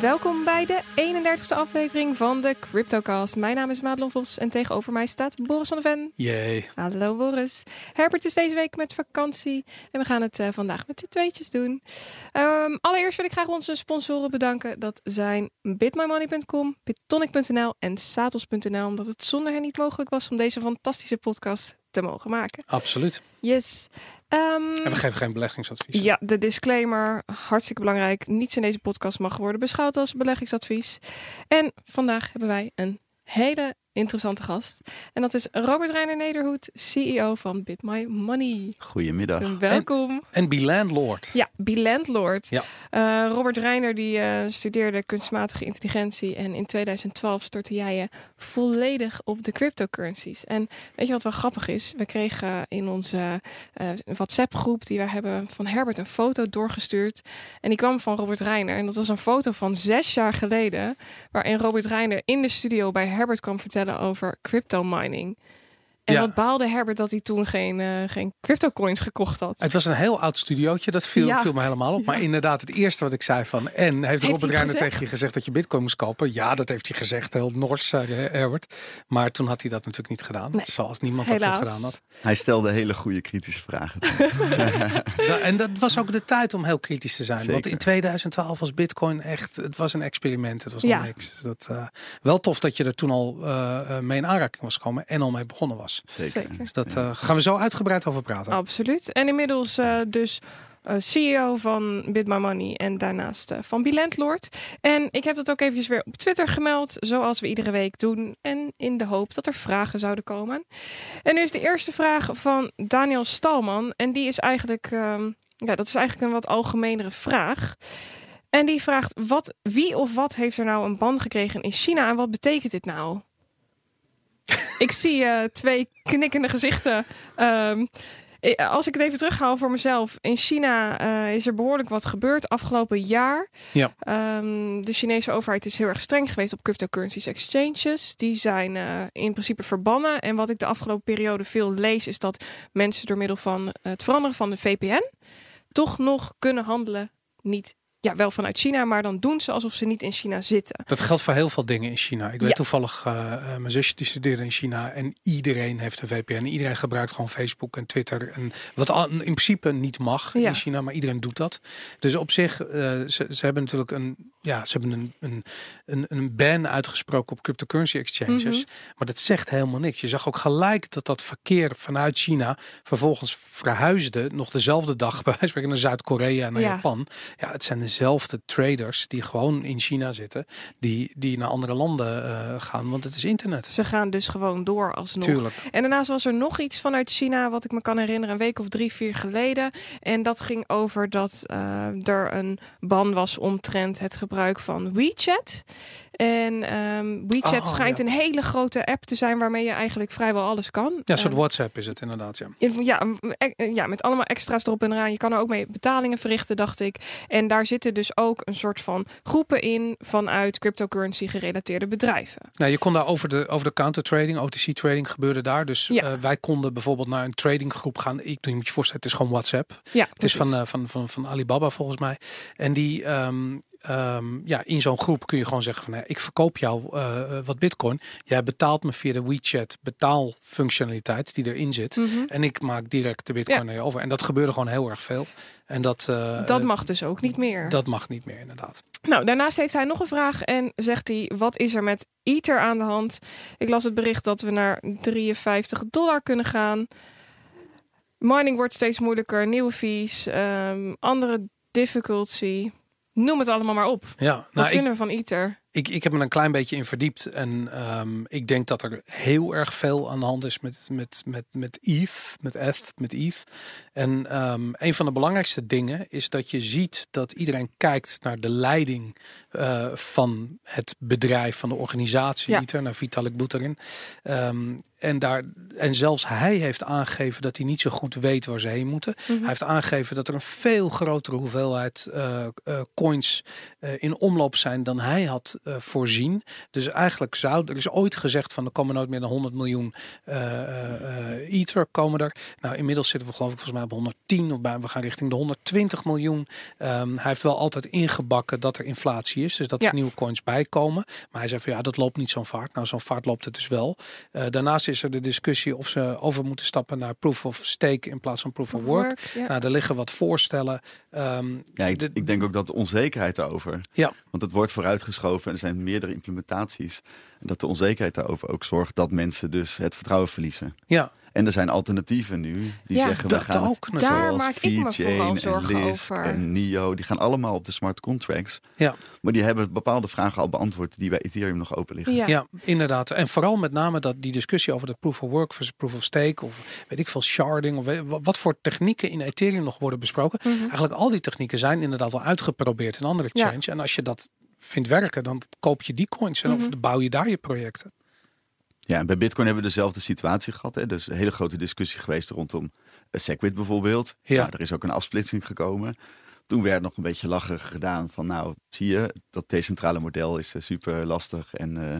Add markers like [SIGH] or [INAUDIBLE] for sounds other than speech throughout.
Welkom bij de 31ste aflevering van de CryptoCast. Mijn naam is Madelon Vos en tegenover mij staat Boris van der Ven. Jee. Hallo Boris. Herbert is deze week met vakantie en we gaan het uh, vandaag met de tweetjes doen. Um, allereerst wil ik graag onze sponsoren bedanken. Dat zijn bitmymoney.com, bitonic.nl en satos.nl. Omdat het zonder hen niet mogelijk was om deze fantastische podcast te mogen maken. Absoluut. Yes. Um, en we geven geen beleggingsadvies. Ja, de disclaimer, hartstikke belangrijk. Niets in deze podcast mag worden beschouwd als beleggingsadvies. En vandaag hebben wij een hele interessante gast. En dat is Robert Reiner Nederhoed, CEO van Bit My Money. Goedemiddag. Welkom. En, en Be Landlord. Ja, Be Landlord. Ja. Uh, Robert Reiner die uh, studeerde kunstmatige intelligentie en in 2012 stortte jij je volledig op de cryptocurrencies. En weet je wat wel grappig is? We kregen in onze uh, WhatsApp groep die we hebben van Herbert een foto doorgestuurd. En die kwam van Robert Reiner. En dat was een foto van zes jaar geleden, waarin Robert Reiner in de studio bij Herbert kwam vertellen over crypto mining. En Ja. wat baalde Herbert dat hij toen geen, eh geen crypto coins gekocht had. Het was een heel oud studiootje, dat viel, Ja. viel me helemaal op. Maar inderdaad, het eerste wat ik zei van... En heeft, Heeft Robert Reiner tegen je gezegd dat je bitcoin moest kopen? Ja, dat heeft hij gezegd. Heel nors, zei Herbert. Maar toen had hij dat natuurlijk niet gedaan. Nee. Zoals niemand dat toen gedaan had. Hij stelde hele goede kritische vragen. [LAUGHS] En dat was ook de tijd om heel kritisch te zijn. Want Zeker. in 2012 was bitcoin echt... Het was een experiment. Het was nog Ja. niks. Dat, eh, wel tof dat je er toen al eh, eh, mee in aanraking was gekomen. En al mee begonnen was. Zeker. Zeker. Dus dat eh, gaan we zo uitgebreid over praten. Absoluut. En inmiddels eh, dus eh, CEO van Bit My Money en daarnaast eh, van Bilandlord. En ik heb dat ook eventjes weer op Twitter gemeld, zoals we iedere week doen. En in de hoop dat er vragen zouden komen. En nu is de eerste vraag van Daniel Stalman. En die is eigenlijk, ehm, ja, dat is eigenlijk een wat algemenere vraag. En die vraagt, wat, wie of wat heeft er nou een ban gekregen in China en wat betekent dit nou? Ik zie eh, twee knikkende gezichten. Ehm, eh, als ik het even terughaal voor mezelf. In China eh, is er behoorlijk wat gebeurd afgelopen jaar. Ja. Ehm, de Chinese overheid is heel erg streng geweest op cryptocurrencies exchanges. Die zijn in principe verbannen. En wat ik de afgelopen periode veel lees, is dat mensen door middel van het veranderen van de VPN toch nog kunnen handelen. Niet, ja, wel vanuit China, maar dan doen ze alsof ze niet in China zitten. Dat geldt voor heel veel dingen in China. Ik weet Ja. toevallig, eh, eh, mijn zusje die studeerde in China en iedereen heeft een VPN. Iedereen gebruikt gewoon Facebook en Twitter. En wat in principe niet mag Ja. in China, maar iedereen doet dat. Dus op zich, eh, ze, ze hebben natuurlijk een, ja, ze hebben een, een, een, een ban uitgesproken op cryptocurrency exchanges. Mhm. Maar dat zegt helemaal niks. Je zag ook gelijk dat dat verkeer vanuit China vervolgens verhuisde, nog dezelfde dag [LAUGHS] bij wijze naar Zuid-Korea en naar Ja. Japan. Ja, het zijn dezelfde traders die gewoon in China zitten, die, die naar andere landen eh, gaan, want het is internet. Ze gaan dus gewoon door alsnog. Tuurlijk. En daarnaast was er nog iets vanuit China, wat ik me kan herinneren, een week of drie, vier geleden. En dat ging over dat eh, er een ban was omtrent het gebruik van WeChat. En ehm, WeChat Oh, schijnt ja. een hele grote app te zijn waarmee je eigenlijk vrijwel alles kan. Ja, een soort Eh, WhatsApp is het inderdaad, ja. ja, e- ja, met allemaal extra's erop en eraan. Je kan er ook mee betalingen verrichten, dacht ik. En daar zitten dus ook een soort van groepen in vanuit cryptocurrency gerelateerde bedrijven. Nou, je kon daar over de, over de counter trading, OTC trading gebeurde daar. Dus Ja. eh, wij konden bijvoorbeeld naar een tradinggroep gaan. Ik je moet je voorstellen, het is gewoon WhatsApp. Ja, Het is van, eh, van, van, van Alibaba volgens mij. En die, ehm, ehm, ja, in zo'n groep kun je gewoon zeggen van, ik verkoop jou eh, wat bitcoin. Jij betaalt me via de WeChat betaalfunctionaliteit die erin zit. Mhm. En ik maak direct de bitcoin Ja. naar je over. En dat gebeurde gewoon heel erg veel. En dat, eh, Dat eh, mag dus ook niet meer. dat mag niet meer inderdaad. Nou, daarnaast heeft hij nog een vraag en zegt hij: wat is er met Ether aan de hand? Ik las het bericht dat we naar 53 dollar kunnen gaan. Mining wordt steeds moeilijker, nieuwe fees, ehm, andere difficulty. Noem het allemaal maar op. Ja, Wat nou, ik, vinden we van Ether? Ik, ik heb me een klein beetje in verdiept. En ehm, ik denk dat er heel erg veel aan de hand is met, met, met, met Eve, met Eth, met Eve. En ehm, een van de belangrijkste dingen is dat je ziet dat iedereen kijkt naar de leiding eh, van het bedrijf, van de organisatie Ja. ITER, naar Vitalik Buterin. Ehm, en, daar, en zelfs hij heeft aangegeven dat hij niet zo goed weet waar ze heen moeten. Mhm. Hij heeft aangegeven dat er een veel grotere hoeveelheid eh, eh, coins in omloop zijn dan hij had eh, voorzien. Dus eigenlijk zou er is ooit gezegd van er komen nooit meer dan 100 miljoen eh, eh, eh, ether komen er. Nou, inmiddels zitten we geloof ik volgens mij op 110 of bij we gaan richting de 120 miljoen. Ehm, hij heeft wel altijd ingebakken dat er inflatie is, dus dat Ja. er nieuwe coins bijkomen. Maar hij zei van ja, dat loopt niet zo'n vaart. Nou, zo'n vaart loopt het dus wel. Eh, daarnaast is er de discussie of ze over moeten stappen naar proof of stake in plaats van proof of work. ja. Nou, er liggen wat voorstellen. Ehm, Ja, ik, de- ik denk ook dat de onzekerheid daarover. Ja. Want het wordt vooruitgeschoven er zijn meerdere implementaties. En dat de onzekerheid daarover ook zorgt dat mensen dus het vertrouwen verliezen. ja, En er zijn alternatieven nu die Ja, zeggen we gaan het- ook Daar zoals maak ik me en Lisk over. En NIO, die gaan allemaal op de smart contracts. Ja. Maar die hebben bepaalde vragen al beantwoord die bij Ethereum nog open liggen. Ja. Ja. inderdaad. En vooral met name dat die discussie over de proof of work versus proof of stake of weet ik veel sharding of wat voor technieken in Ethereum nog worden besproken. Mhm. Eigenlijk al die technieken zijn inderdaad al uitgeprobeerd in andere Ja. change. En als je dat vindt werken, dan koop je die coins en Mhm. of bouw je daar je projecten. Ja, en bij Bitcoin hebben we dezelfde situatie gehad. Hè. Dus een hele grote discussie geweest rondom eh, Segwit bijvoorbeeld. Ja. Nou, er is ook een afsplitsing gekomen. Toen werd nog een beetje lacherig gedaan van nou, zie je, dat decentrale model is eh, super lastig. En eh,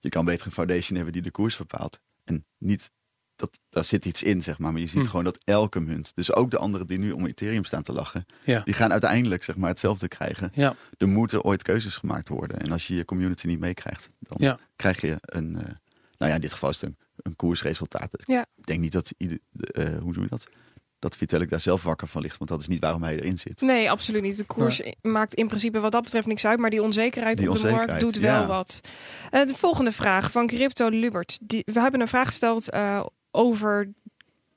je kan beter een foundation hebben die de koers bepaalt. En niet, dat, daar zit iets in, zeg maar. Maar je ziet Hm. gewoon dat elke munt, dus ook de anderen die nu om Ethereum staan te lachen, Ja. die gaan uiteindelijk zeg maar hetzelfde krijgen. Ja. Er moeten ooit keuzes gemaakt worden. En als je je community niet meekrijgt, dan Ja. krijg je een, eh, nou ja, in dit geval is het een, een koersresultaat. Dus Ja. Ik denk niet dat, ieder, eh, hoe doe je dat? Dat Vitalik daar zelf wakker van ligt, want dat is niet waarom hij erin zit. Nee, absoluut niet. De koers maakt in principe wat dat betreft niks uit. Maar die onzekerheid Die op de markt doet wel wat. Eh, de volgende vraag van Crypto Lubert. Die, we hebben een vraag gesteld eh, over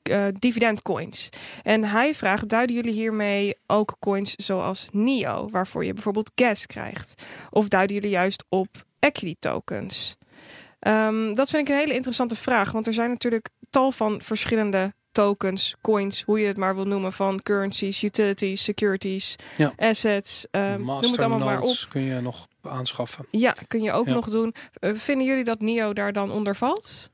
eh dividendcoins. En hij vraagt, duiden jullie hiermee ook coins zoals NIO? Waarvoor je bijvoorbeeld gas krijgt? Of duiden jullie juist op equity tokens? Ehm, dat vind ik een hele interessante vraag. Want er zijn natuurlijk tal van verschillende tokens, coins, hoe je het maar wil noemen, van currencies, utilities, securities, Ja. assets. ehm, noem het allemaal maar op. Kun je nog aanschaffen. Ja, kun je ook Ja. nog doen. Eh, vinden jullie dat NIO daar dan onder valt?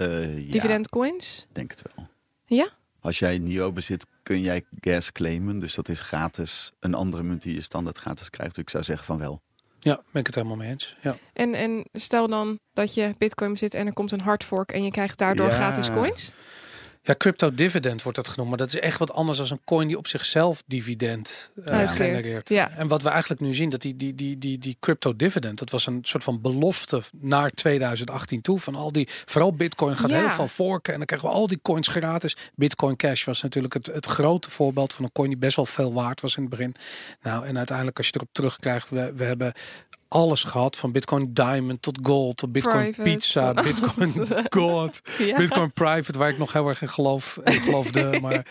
Eh, ja, Dividend coins? denk het wel. Ja? Als jij NIO bezit, kun jij gas claimen. Dus dat is gratis. Een andere munt die je standaard gratis krijgt. Dus ik zou zeggen van wel. Ja, ben ik het helemaal mee eens. Ja. En, en stel dan dat je bitcoin bezit en er komt een hard fork en je krijgt daardoor Ja. gratis coins? Ja, crypto dividend wordt dat genoemd, maar dat is echt wat anders dan een coin die op zichzelf dividend eh, genereert. ja. En wat we eigenlijk nu zien, dat die, die, die, die, die crypto dividend, dat was een soort van belofte naar 2018 toe. Van al die, vooral bitcoin gaat Ja. heel veel forken en dan krijgen we al die coins gratis. Bitcoin Cash was natuurlijk het, het grote voorbeeld van een coin die best wel veel waard was in het begin. Nou, en uiteindelijk als je erop terugkrijgt, we, we hebben alles gehad van Bitcoin Diamond tot Gold, tot Bitcoin Private, Pizza, [LAUGHS] Bitcoin. God. Ja. Bitcoin Private, waar ik nog heel erg in geloof. In geloofde, [LAUGHS] maar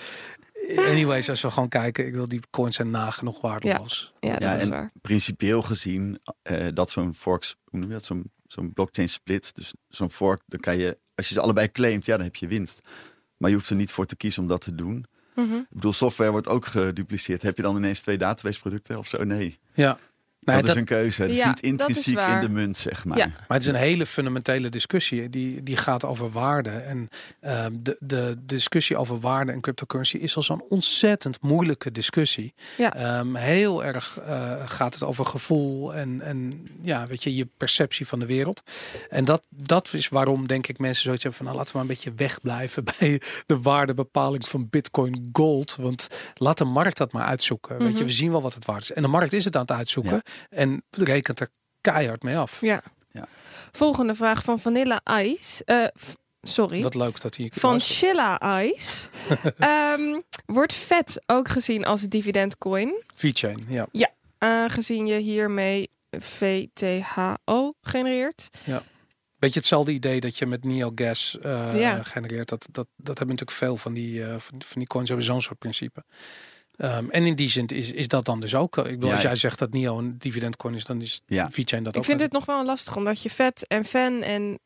anyways, als we gewoon kijken, ik wil die coins zijn nagenoeg waardeloos. Ja, dat Ja, is en waar. principieel gezien eh, dat zo'n forks, hoe noem je dat, zo'n zo'n blockchain split, dus zo'n fork, dan kan je, als je ze allebei claimt, ja, dan heb je winst. Maar je hoeft er niet voor te kiezen om dat te doen. Mhm. Ik bedoel, software wordt ook gedupliceerd. Heb je dan ineens twee database producten of zo? Nee. Ja. Nou, dat, dat, is een keuze. Het is Ja, niet is intrinsiek in de munt, zeg maar. Ja. Maar het is een hele fundamentele discussie. Die, die gaat over waarde. En ehm, de, de discussie over waarde en cryptocurrency is al zo'n ontzettend moeilijke discussie. Ja. Ehm, heel erg eh, gaat het over gevoel en, en ja, weet je, je perceptie van de wereld. En dat, dat is waarom, denk ik, mensen zoiets hebben van nou, laten we maar een beetje wegblijven [LAUGHS] bij de waardebepaling van Bitcoin Gold. Want laat de markt dat maar uitzoeken. Weet je, Mhm. we zien wel wat het waard is. En de markt is het aan het uitzoeken. En rekent er keihard mee af. Ja. Ja. Volgende vraag van Vanilla Ice. Eh, sorry. Wat leuk dat hij Van Shilla Ice. [LAUGHS] Ehm, wordt vet ook gezien als dividendcoin? V-chain, ja. Aangezien je hiermee VTHO genereert. Beetje hetzelfde idee dat je met NeoGas eh Ja. genereert. Dat, dat, dat hebben natuurlijk veel van die, eh, van, van die coins hebben zo'n soort principe. Ehm, en in die zin is, is dat dan dus ook. Ik bedoel, Ja. als jij zegt dat Neo een dividendcoin is, dan is Ja. VeChain dat Ik ook. vind wel. dit nog wel lastig, omdat je vet en fan en...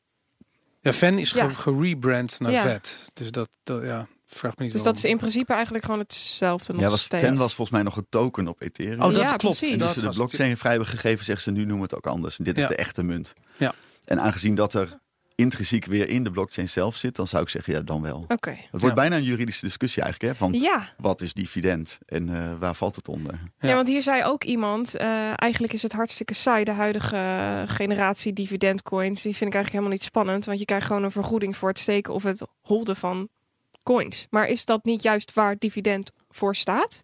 Ja, Fan is Ja. ge- gerebrand naar Ja. VET. Dus dat, dat ja, vraag me niet. Dus dat is in principe eigenlijk gewoon hetzelfde nog Ja, was, steeds. Fan was volgens mij nog een token op Ethereum. Oh, dat Ja, klopt. precies. En Dat ze de blockchain vrij hebben gegeven, zeggen ze nu noemen we het ook anders. En dit is de echte munt. Ja. En aangezien dat er intrinsiek weer in de blockchain zelf zit, dan zou ik zeggen, ja, dan wel. Oké. Het wordt Ja. bijna een juridische discussie eigenlijk, hè? Van Ja. wat is dividend en eh, waar valt het onder? Ja. Ja. want hier zei ook iemand, eh, eigenlijk is het hartstikke saai, de huidige generatie dividendcoins. Die vind ik eigenlijk helemaal niet spannend, want je krijgt gewoon een vergoeding voor het steken of het holden van coins. Maar is dat niet juist waar dividend voor staat?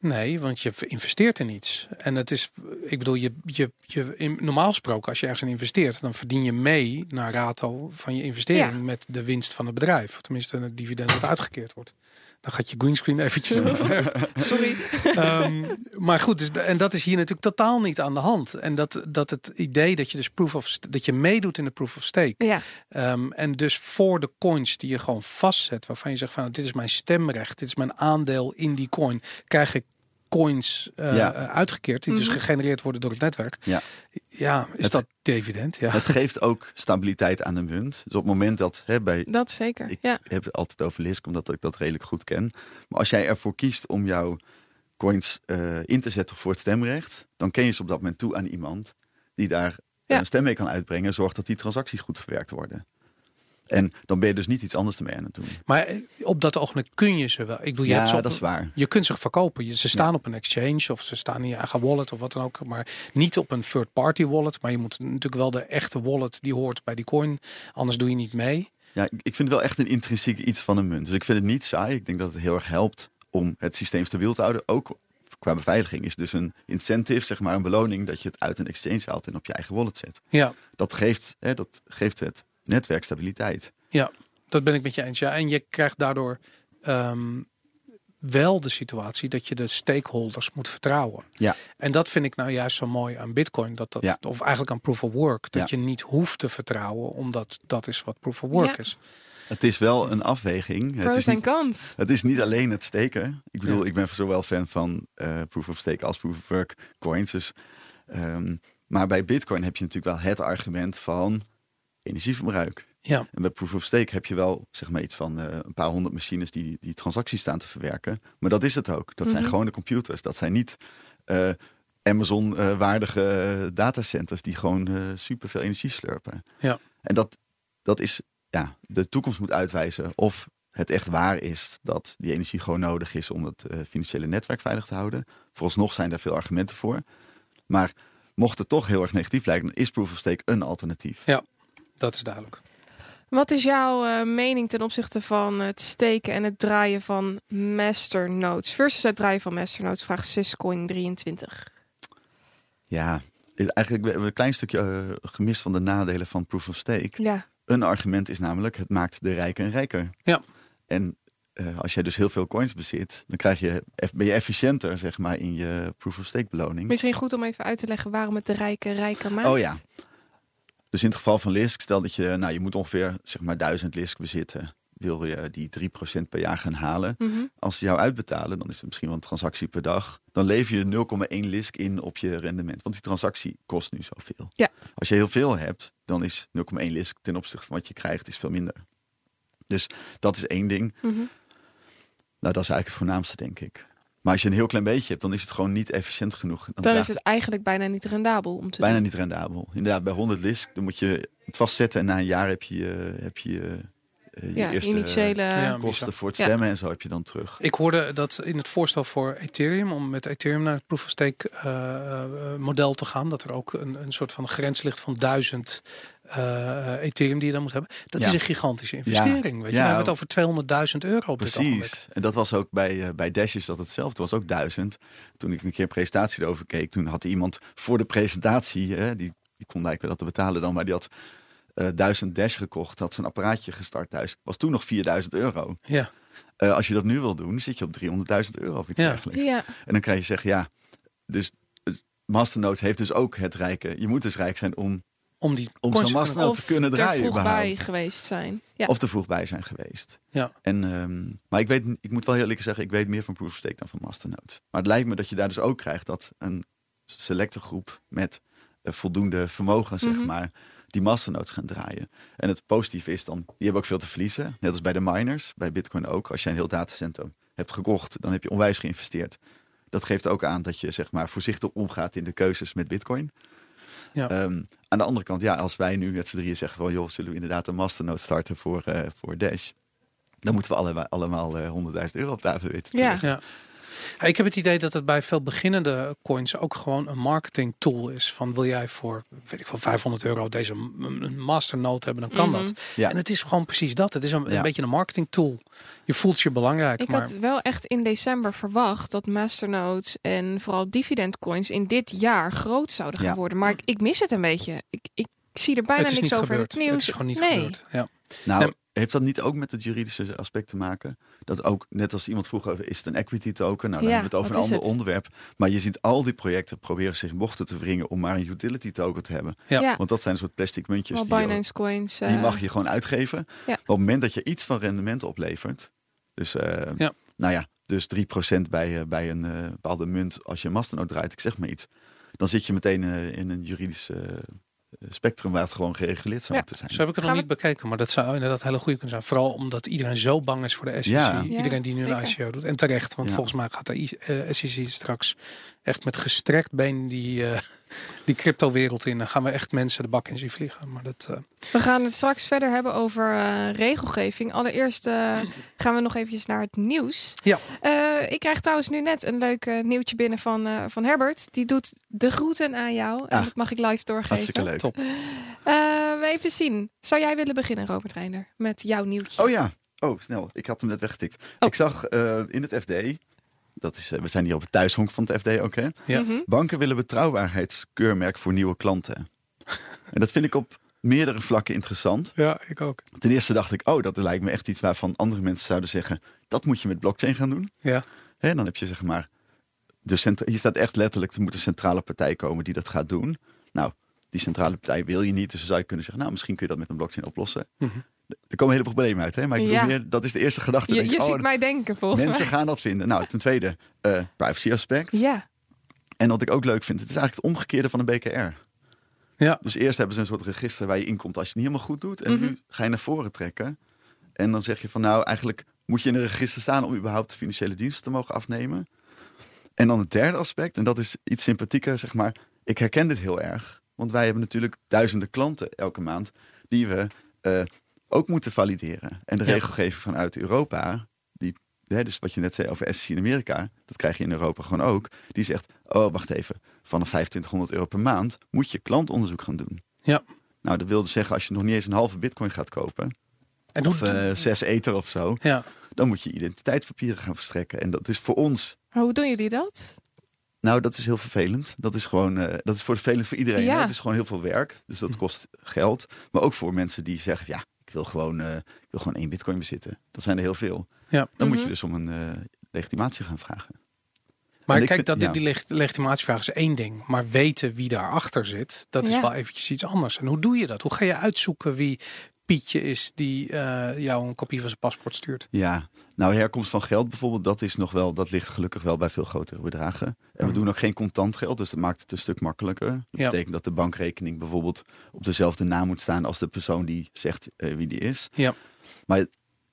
Nee, want je investeert in iets. En het is, ik bedoel, je, je, je, in, normaal gesproken, als je ergens in investeert, dan verdien je mee naar rato van je investering Ja. met de winst van het bedrijf. Of tenminste, het dividend dat uitgekeerd wordt. Dan gaat je greenscreen eventjes. [LAUGHS] Sorry. Ehm, maar goed, dus, en dat is hier natuurlijk totaal niet aan de hand. En dat, dat het idee dat je dus proof of dat je meedoet in de proof of stake. Ja, Ehm, en dus voor de coins die je gewoon vastzet, waarvan je zegt van dit is mijn stemrecht, dit is mijn aandeel in die coin, krijg ik coins eh, Ja. eh, uitgekeerd die dus Mhm. gegenereerd worden door het netwerk. Ja. Ja, is Het- dat dividend? Ja. Het geeft ook stabiliteit aan de munt. Dus op het moment dat, hè, bij, dat zeker. ik Ja. heb het altijd over Lisk, omdat ik dat redelijk goed ken. Maar als jij ervoor kiest om jouw coins eh, in te zetten voor het stemrecht, dan ken je ze op dat moment toe aan iemand die daar Ja. een stem mee kan uitbrengen, zorgt dat die transacties goed verwerkt worden. En dan ben je dus niet iets anders ermee aan het doen. Maar eh, op dat ogenblik kun je ze wel. Ik bedoel, je, hebt ze Ja, op, dat is waar. je kunt ze verkopen. Ze staan op een exchange of ze staan in je eigen wallet of wat dan ook. Maar niet op een third party wallet. Maar je moet natuurlijk wel de echte wallet die hoort bij die coin. Anders doe je niet mee. Ja, ik ik vind het wel echt een intrinsiek iets van een munt. Dus ik vind het niet saai. Ik denk dat het heel erg helpt om het systeem stabiel te houden. Ook qua beveiliging is dus een incentive, zeg maar een beloning, dat je het uit een exchange haalt en op je eigen wallet zet. Ja, Dat geeft, hè, dat geeft het netwerk stabiliteit. Ja, dat ben ik met je eens. Ja, en je krijgt daardoor ehm, wel de situatie dat je de stakeholders moet vertrouwen. Ja. En dat vind ik nou juist zo mooi aan Bitcoin. Dat dat, Ja. Of eigenlijk aan proof of work. Dat Ja. je niet hoeft te vertrouwen, omdat dat is wat proof of work Ja. is. Het is wel een afweging. Het Pros is en niet, cons. het is niet alleen het steken. Ik bedoel, Ja. ik ben zowel fan van eh, proof of stake als proof of work coins. Dus, ehm, maar bij Bitcoin heb je natuurlijk wel het argument van energieverbruik. Ja, En bij Proof of Stake heb je wel zeg maar iets van eh, een paar honderd machines die die transacties staan te verwerken. Maar dat is het ook. Dat zijn Mhm. gewoon de computers. Dat zijn niet eh, Amazon-waardige datacenters die gewoon eh superveel energie slurpen. Ja. En dat, dat is, ja, de toekomst moet uitwijzen of het echt waar is dat die energie gewoon nodig is om het eh, financiële netwerk veilig te houden. Vooralsnog zijn daar veel argumenten voor. Maar mocht het toch heel erg negatief blijken, dan is Proof of Stake een alternatief. Dat is duidelijk. Wat is jouw eh, mening ten opzichte van het steken en het draaien van masternodes versus het draaien van masternodes? Vraagt Syscoin 23. Ja, eigenlijk hebben we een klein stukje eh, gemist van de nadelen van proof of stake. Ja, Een argument is namelijk, het maakt de rijken rijker. Ja. En eh, als jij dus heel veel coins bezit, dan krijg je, ben je efficiënter zeg maar, in je proof of stake beloning. misschien goed om even uit te leggen waarom het de rijke rijker maakt. Oh ja. Dus in het geval van Lisk, stel dat je, nou je moet ongeveer zeg maar 1000 Lisk bezitten. Wil je die 3% per jaar gaan halen. Mhm. Als ze jou uitbetalen, dan is het misschien wel een transactie per dag. Dan lever je 0,1 lisk in op je rendement. Want die transactie kost nu zoveel. Ja. Als je heel veel hebt, dan is 0,1 lisk ten opzichte van wat je krijgt, is veel minder. Dus dat is één ding. Mhm. Nou, dat is eigenlijk het voornaamste, denk ik. Maar als je een heel klein beetje hebt, dan is het gewoon niet efficiënt genoeg. Dan, Dan draagt is het eigenlijk bijna niet rendabel om te bijna doen. niet rendabel. Inderdaad, bij 100 lisk, dan moet je het vastzetten. En na een jaar heb je, eh, heb je eh, je Ja, eerste initiële... Ja. kosten voor het Ja. stemmen en zo heb je dan terug. Ik hoorde dat in het voorstel voor Ethereum, om met Ethereum naar het proof of stake eh, eh, model te gaan, dat er ook een, een soort van grens ligt van duizend eh, Ethereum die je dan moet hebben. Dat Ja. is een gigantische investering. Weet je, Ja. we hebben het over 200.000 euro op dit. Precies. En dat was ook bij, eh, bij Dash is dat hetzelfde. Het was ook duizend. Toen ik een keer een presentatie erover keek, toen had iemand voor de presentatie, hè, die, die kon eigenlijk wel dat te betalen dan, maar die had eh 1000 Dash gekocht, had zijn apparaatje gestart thuis. Was toen nog 4000 euro. Ja, Eh, als je dat nu wil doen, zit je op 300.000 euro of iets Ja. dergelijks. Ja, En dan kan je zeggen, ja, dus Masternode heeft dus ook het rijke. Je moet dus rijk zijn om, om die om zo'n te kunnen- Masternode te kunnen draaien vroeg bij geweest zijn. Ja. Of te vroeg bij zijn geweest. Ja. En, ehm, maar ik, weet, ik moet wel heel eerlijk zeggen, ik weet meer van Proof of Stake dan van Masternodes. Maar het lijkt me dat je daar dus ook krijgt dat een selecte groep met eh, voldoende vermogen, zeg Mhm. maar, die Masternodes gaan draaien. En het positieve is dan, die hebben ook veel te verliezen. Net als bij de miners, bij Bitcoin ook. Als je een heel datacenter hebt gekocht, dan heb je onwijs geïnvesteerd. Dat geeft ook aan dat je zeg maar voorzichtig omgaat in de keuzes met Bitcoin. Ja. Ehm, aan de andere kant, ja, als wij nu met z'n drieën zeggen van... joh, zullen we inderdaad een masternode starten voor, eh, voor Dash... dan moeten we alle, allemaal eh 100.000 euro op tafel weten te Ja. Ja. Ja, Ik heb het idee dat het bij veel beginnende coins ook gewoon een marketing tool is. Van wil jij voor, weet ik veel, 500 euro deze masternode hebben, dan kan Mhm. dat. Ja. En het is gewoon precies dat. Het is een, Ja. een beetje een marketing tool. Je voelt je belangrijk, Ik maar had wel echt in december verwacht dat masternodes en vooral dividend coins in dit jaar groot zouden gaan Ja. worden. Maar ik, ik mis het een beetje. Ik, ik zie er bijna niks niet over in het nieuws. Het is gewoon niet nee. gebeurd. Ja. Nou, Nee. Heeft dat niet ook met het juridische aspect te maken? Dat ook, net als iemand vroeg, over, is het een equity token? Nou, dan Ja, hebben we het over een ander het? onderwerp. Maar je ziet al die projecten proberen zich in bochten te wringen om maar een utility token te hebben. Ja. Ja, Want dat zijn een soort plastic muntjes. wel die Binance coins. Die eh, mag je gewoon uitgeven. Ja. Maar op het moment dat je iets van rendement oplevert. Dus, eh, Ja. nou ja, dus 3% bij, eh, bij een bepaalde munt als je een masternode draait, ik zeg maar iets. Dan zit je meteen in een juridisch spectrum waar het gewoon gereguleerd zou Ja. moeten zijn. Zo heb ik het nog niet bekeken, maar dat zou inderdaad hele goede kunnen zijn. Vooral omdat iedereen zo bang is voor de SEC. Ja. Iedereen die nu een zeker. ICO doet. En terecht, want Ja. volgens mij gaat de eh, SEC straks echt met gestrekt been die, eh die crypto-wereld in. Dan gaan we echt mensen de bak in zien vliegen. Maar dat, eh, We gaan het straks verder hebben over eh, regelgeving. Allereerst eh, [CLEARS THROAT] gaan we nog eventjes naar het nieuws. Ja. Eh, ik krijg trouwens nu net een leuk eh, nieuwtje binnen van, eh, van Herbert. Die doet de groeten aan jou. En Ah. dat mag ik live doorgeven. Hartstikke leuk. top. Eh, even zien. Zou jij willen beginnen, Robert Reiner? Met jouw nieuwtje. Oh ja, oh snel. Ik had hem net weggetikt. Oh. Ik zag eh, in het FD, dat is, eh, we zijn hier op het thuishonk van het FD ook hè. Ja. Mhm. Banken willen betrouwbaarheidskeurmerk voor nieuwe klanten. [LAUGHS] en dat vind ik op meerdere vlakken interessant. Ja, ik ook. Ten eerste dacht ik, oh, dat lijkt me echt iets waarvan andere mensen zouden zeggen, dat moet je met blockchain gaan doen. Ja. Hè, dan heb je zeg maar, de centra- hier staat echt letterlijk, er moet een centrale partij komen die dat gaat doen. Nou, die centrale partij wil je niet, dus dan zou je kunnen zeggen, nou, misschien kun je dat met een blockchain oplossen. Mhm. Er komen hele problemen uit, hè? maar ik bedoel Ja. meer, dat is de eerste gedachte. Je, je ik, oh, ziet mij denken, volgens Mensen mij. gaan dat vinden. Nou, ten tweede, eh, privacy aspect. Ja, En wat ik ook leuk vind, het is eigenlijk het omgekeerde van een BKR. Ja. Dus eerst hebben ze een soort register waar je in komt als je het niet helemaal goed doet. En Mhm. nu ga je naar voren trekken. En dan zeg je van nou, eigenlijk moet je in een register staan om überhaupt financiële diensten te mogen afnemen. En dan het derde aspect, en dat is iets sympathieker, zeg maar. Ik herken dit heel erg. Want wij hebben natuurlijk duizenden klanten elke maand die we eh, ook moeten valideren. En de Ja. regelgeving vanuit Europa, die, hè, dus wat je net zei over SEC in Amerika, dat krijg je in Europa gewoon ook. Die zegt, oh wacht even, vanaf 2500 euro per maand moet je klantonderzoek gaan doen. Ja. Nou, dat wil dus zeggen, als je nog niet eens een halve bitcoin gaat kopen, En of eh, zes ether of zo, ja. dan moet je identiteitspapieren gaan verstrekken. En dat is voor ons, maar hoe doen jullie dat? nou dat is heel vervelend. Dat is gewoon, eh, dat is voor vervelend voor iedereen. Ja. Het is gewoon heel veel werk, dus dat kost geld. Maar ook voor mensen die zeggen, ja, ik wil gewoon, eh, ik wil gewoon één bitcoin bezitten. Dat zijn er heel veel. Ja. Dan moet Mhm. je dus om een eh, legitimatie gaan vragen. Maar En kijk, vind- dat, ja. die leg- legitimatievraag is één ding. Maar weten wie daarachter zit, dat is Ja. wel eventjes iets anders. En hoe doe je dat? Hoe ga je uitzoeken wie Pietje is die eh, jou een kopie van zijn paspoort stuurt? Ja, nou herkomst van geld bijvoorbeeld, dat is nog wel, dat ligt gelukkig wel bij veel grotere bedragen. En we doen ook geen contant geld, dus dat maakt het een stuk makkelijker. Dat Ja. betekent dat de bankrekening bijvoorbeeld op dezelfde naam moet staan als de persoon die zegt eh, wie die is. Ja. Maar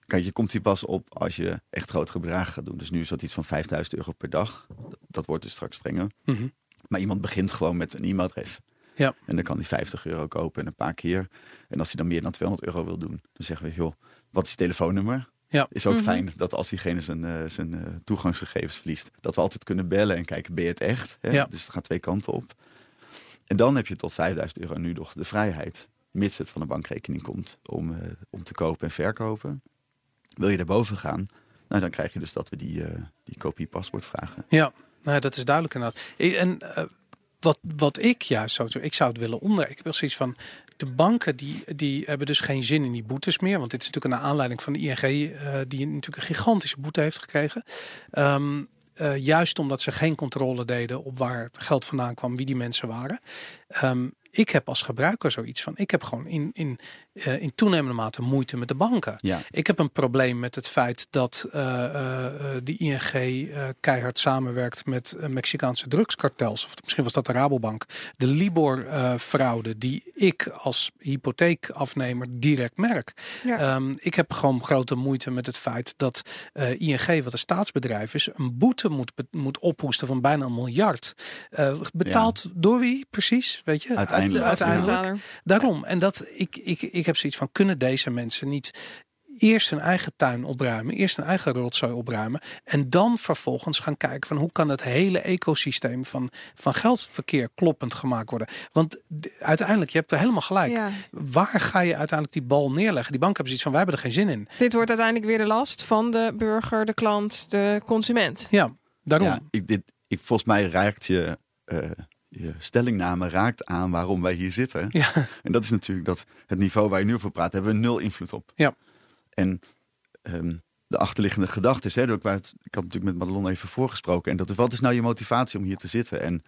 kijk, je komt hier pas op als je echt grotere bedragen gaat doen. Dus nu is dat iets van 5000 euro per dag. Dat wordt dus straks strenger. Mhm. Maar iemand begint gewoon met een e-mailadres. Ja. En dan kan hij 50 euro kopen en een paar keer. En als hij dan meer dan 200 euro wil doen, dan zeggen we, joh, wat is je telefoonnummer? Ja. Is ook Mhm. fijn dat als diegene zijn, eh, zijn eh, toegangsgegevens verliest, dat we altijd kunnen bellen en kijken, ben je het echt? Hè? Ja. Dus het gaat twee kanten op. En dan heb je tot 5000 euro nu nog de vrijheid, mits het van een bankrekening komt, om, eh, om te kopen en verkopen. Wil je daarboven gaan, nou, dan krijg je dus dat we die, eh, die kopie paspoort vragen. Ja, nou, dat is duidelijk inderdaad. En eh, wat, wat ik juist zou doen, ik zou het willen onder. Ik wel zoiets van, de banken die, die hebben dus geen zin in die boetes meer. Want dit is natuurlijk een aanleiding van de ING, eh, die natuurlijk een gigantische boete heeft gekregen. Ehm, eh, juist omdat ze geen controle deden op waar het geld vandaan kwam, wie die mensen waren. Ehm, ik heb als gebruiker zoiets van, ik heb gewoon in, in, eh, in toenemende mate moeite met de banken. Ja, Ik heb een probleem met het feit dat eh, eh, eh, de ING eh, keihard samenwerkt met Mexicaanse drugskartels. Of misschien was dat de Rabobank. De Libor-fraude die ik als hypotheekafnemer direct merk. Ja. Ehm, ik heb gewoon grote moeite met het feit dat eh, ING, wat een staatsbedrijf is, een boete moet, moet ophoesten van bijna een miljard. Eh, betaald door wie precies? Weet je? uiteindelijk uiteindelijk. Daarom. En dat ik, ik, ik heb zoiets van: kunnen deze mensen niet eerst hun eigen tuin opruimen, eerst hun eigen rotzooi opruimen en dan vervolgens gaan kijken van hoe kan het hele ecosysteem van, van geldverkeer kloppend gemaakt worden? Want uiteindelijk, je hebt er helemaal gelijk. Ja. Waar ga je uiteindelijk die bal neerleggen? Die banken hebben zoiets van: wij hebben er geen zin in. Dit wordt uiteindelijk weer de last van de burger, de klant, de consument. Ja, daarom. Ja, ik, dit, ik, volgens mij raakt je, eh, je stellingname raakt aan waarom wij hier zitten. Ja. En dat is natuurlijk dat het niveau waar je nu over praat, hebben we nul invloed op. Ja. En ehm, de achterliggende gedachte is, hè, ik, had natuurlijk met Madelon even voorgesproken. En dat is, wat is nou je motivatie om hier te zitten? En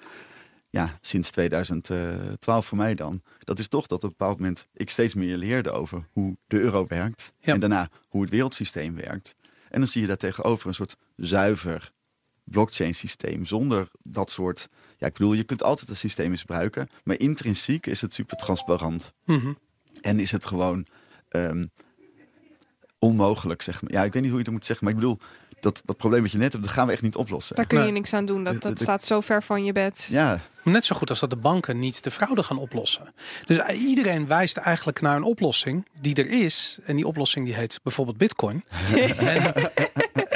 ja, sinds 2012 voor mij dan, dat is toch dat op een bepaald moment ik steeds meer leerde over hoe de euro werkt. Ja. En daarna hoe het wereldsysteem werkt. En dan zie je daar tegenover een soort zuiver blockchain systeem zonder dat soort. Ja, ik bedoel, je kunt altijd een systeem misbruiken, maar intrinsiek is het super transparant. Mhm. En is het gewoon ehm, onmogelijk, zeg maar. Ja, ik weet niet hoe je dat moet zeggen, maar ik bedoel, dat, dat probleem wat je net hebt, dat gaan we echt niet oplossen. Daar kun je Nee. niks aan doen. Dat, dat de- staat zo ver van je bed. Ja, Net zo goed als dat de banken niet de fraude gaan oplossen. Dus eh, iedereen wijst eigenlijk naar een oplossing die er is. En die oplossing die heet bijvoorbeeld Bitcoin. [LAUGHS] en,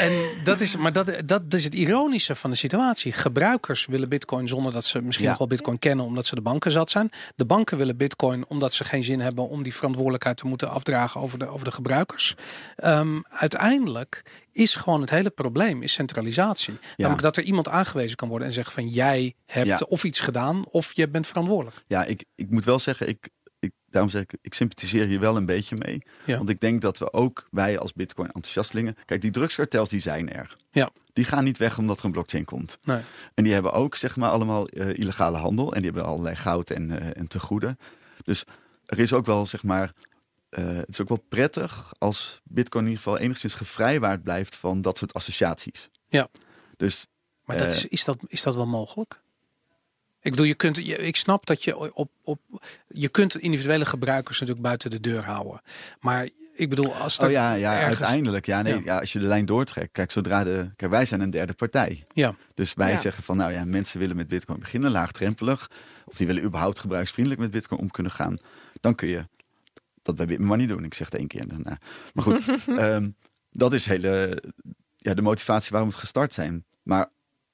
en dat is, maar dat, dat is het ironische van de situatie. Gebruikers willen Bitcoin zonder dat ze misschien Ja. nog wel Bitcoin kennen, omdat ze de banken zat zijn. De banken willen Bitcoin omdat ze geen zin hebben om die verantwoordelijkheid te moeten afdragen over de, over de gebruikers. Ehm, uiteindelijk is gewoon het hele probleem is centralisatie. Namelijk dat er iemand aangewezen kan worden en zeggen van jij hebt Ja. of iets gedaan of je bent verantwoordelijk. ja ik, ik moet wel zeggen, ik, daarom zeg ik, ik sympathiseer hier wel een beetje mee. Ja. Want ik denk dat we ook, wij als Bitcoin enthousiastelingen, kijk, die drugskartels die zijn er. Ja. Die gaan niet weg omdat er een blockchain komt. Nee. En die hebben ook, zeg maar, allemaal eh, illegale handel. En die hebben allerlei goud en, eh en tegoeden. Dus er is ook wel, zeg maar, eh, het is ook wel prettig als Bitcoin in ieder geval enigszins gevrijwaard blijft van dat soort associaties. Ja. Dus Maar dat is, is, dat, is dat wel mogelijk? Ik bedoel, je kunt, je, ik snap dat je op, op, je kunt individuele gebruikers natuurlijk buiten de deur houden. Maar ik bedoel, als er oh ja, ja ergens- uiteindelijk. Ja, nee, Ja. ja. als je de lijn doortrekt. Kijk, zodra de. Kijk, wij zijn een derde partij. Ja, Dus wij Ja. zeggen van, nou ja, mensen willen met Bitcoin beginnen, laagdrempelig. Of die willen überhaupt gebruiksvriendelijk met Bitcoin om kunnen gaan. Dan kun je dat bij Bitcoin niet doen. Ik zeg het één keer. daarna. Maar goed, [LAUGHS] ehm, dat is hele, ja, de motivatie waarom we gestart zijn. Maar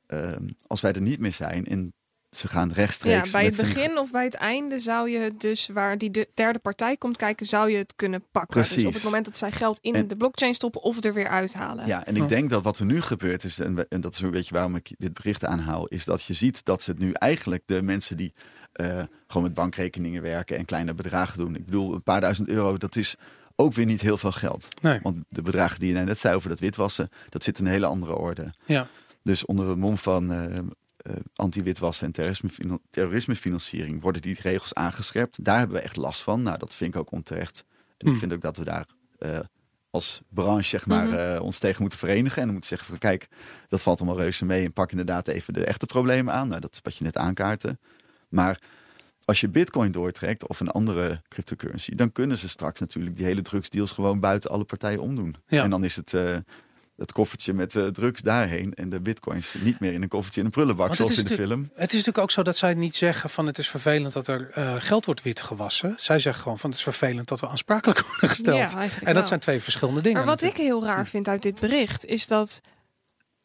ehm, als wij er niet meer zijn en ze gaan Ja, rechtstreeks. bij het begin of bij het einde zou je het dus, waar die de derde partij komt kijken, zou je het kunnen pakken. Dus op Precies. het moment dat zij geld in En- de blockchain stoppen of er weer uithalen. Ja, en ik denk dat wat er nu gebeurt is, en, we- en dat is een beetje waarom ik dit bericht aanhaal, is dat je ziet dat ze het nu eigenlijk de mensen die eh, gewoon met bankrekeningen werken en kleine bedragen doen. Ik bedoel, een paar duizend euro, dat is ook weer niet heel veel geld. nee. Want de bedragen die je net zei over dat witwassen, dat zit in een hele andere orde. Ja. Dus onder het mom van eh, anti-witwassen en terrorisme, terrorismefinanciering worden die regels aangescherpt. Daar hebben we echt last van. Nou, dat vind ik ook onterecht. En ik Hmm. vind ook dat we daar eh, als branche zeg maar, Mhm. eh, ons tegen moeten verenigen. En dan moeten zeggen van kijk, dat valt allemaal reuze mee. En pak inderdaad even de echte problemen aan. Nou, dat is wat je net aankaartte. Maar als je bitcoin doortrekt of een andere cryptocurrency, dan kunnen ze straks natuurlijk die hele drugsdeals gewoon buiten alle partijen omdoen. Ja. En dan is het eh, het koffertje met eh, drugs daarheen en de bitcoins niet meer in een koffertje in een prullenbak, zoals in de film. Het is natuurlijk ook zo dat zij niet zeggen van het is vervelend dat er eh, geld wordt witgewassen. Zij zeggen gewoon van het is vervelend dat we aansprakelijk [LAUGHS] worden gesteld. Ja, en dat wel. zijn twee verschillende dingen. Maar wat ik heel raar vind uit dit bericht is dat.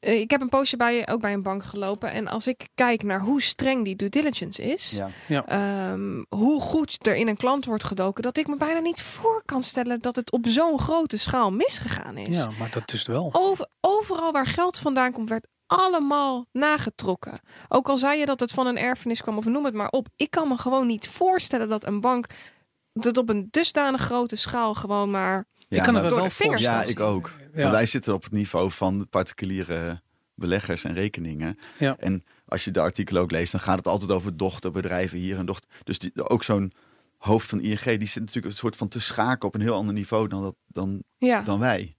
Eh, ik heb een poosje bij, ook bij een bank gelopen. En als ik kijk naar hoe streng die due diligence is. Ja. ehm, hoe goed er in een klant wordt gedoken. Dat ik me bijna niet voor kan stellen dat het op zo'n grote schaal misgegaan is. Ja, maar dat is wel. Over, overal waar geld vandaan komt, werd allemaal nagetrokken. Ook al zei je dat het van een erfenis kwam of noem het maar op. Ik kan me gewoon niet voorstellen dat een bank dat op een dusdanig grote schaal gewoon maar ik kan maar- er wel vingers voor. Ja, ik ook. Ja. Maar wij zitten op het niveau van particuliere beleggers en rekeningen. Ja. En als je de artikelen ook leest, dan gaat het altijd over dochterbedrijven hier en dochter. Dus die, ook zo'n hoofd van ING, die zit natuurlijk een soort van te schaken op een heel ander niveau dan, dat, dan, ja. dan wij.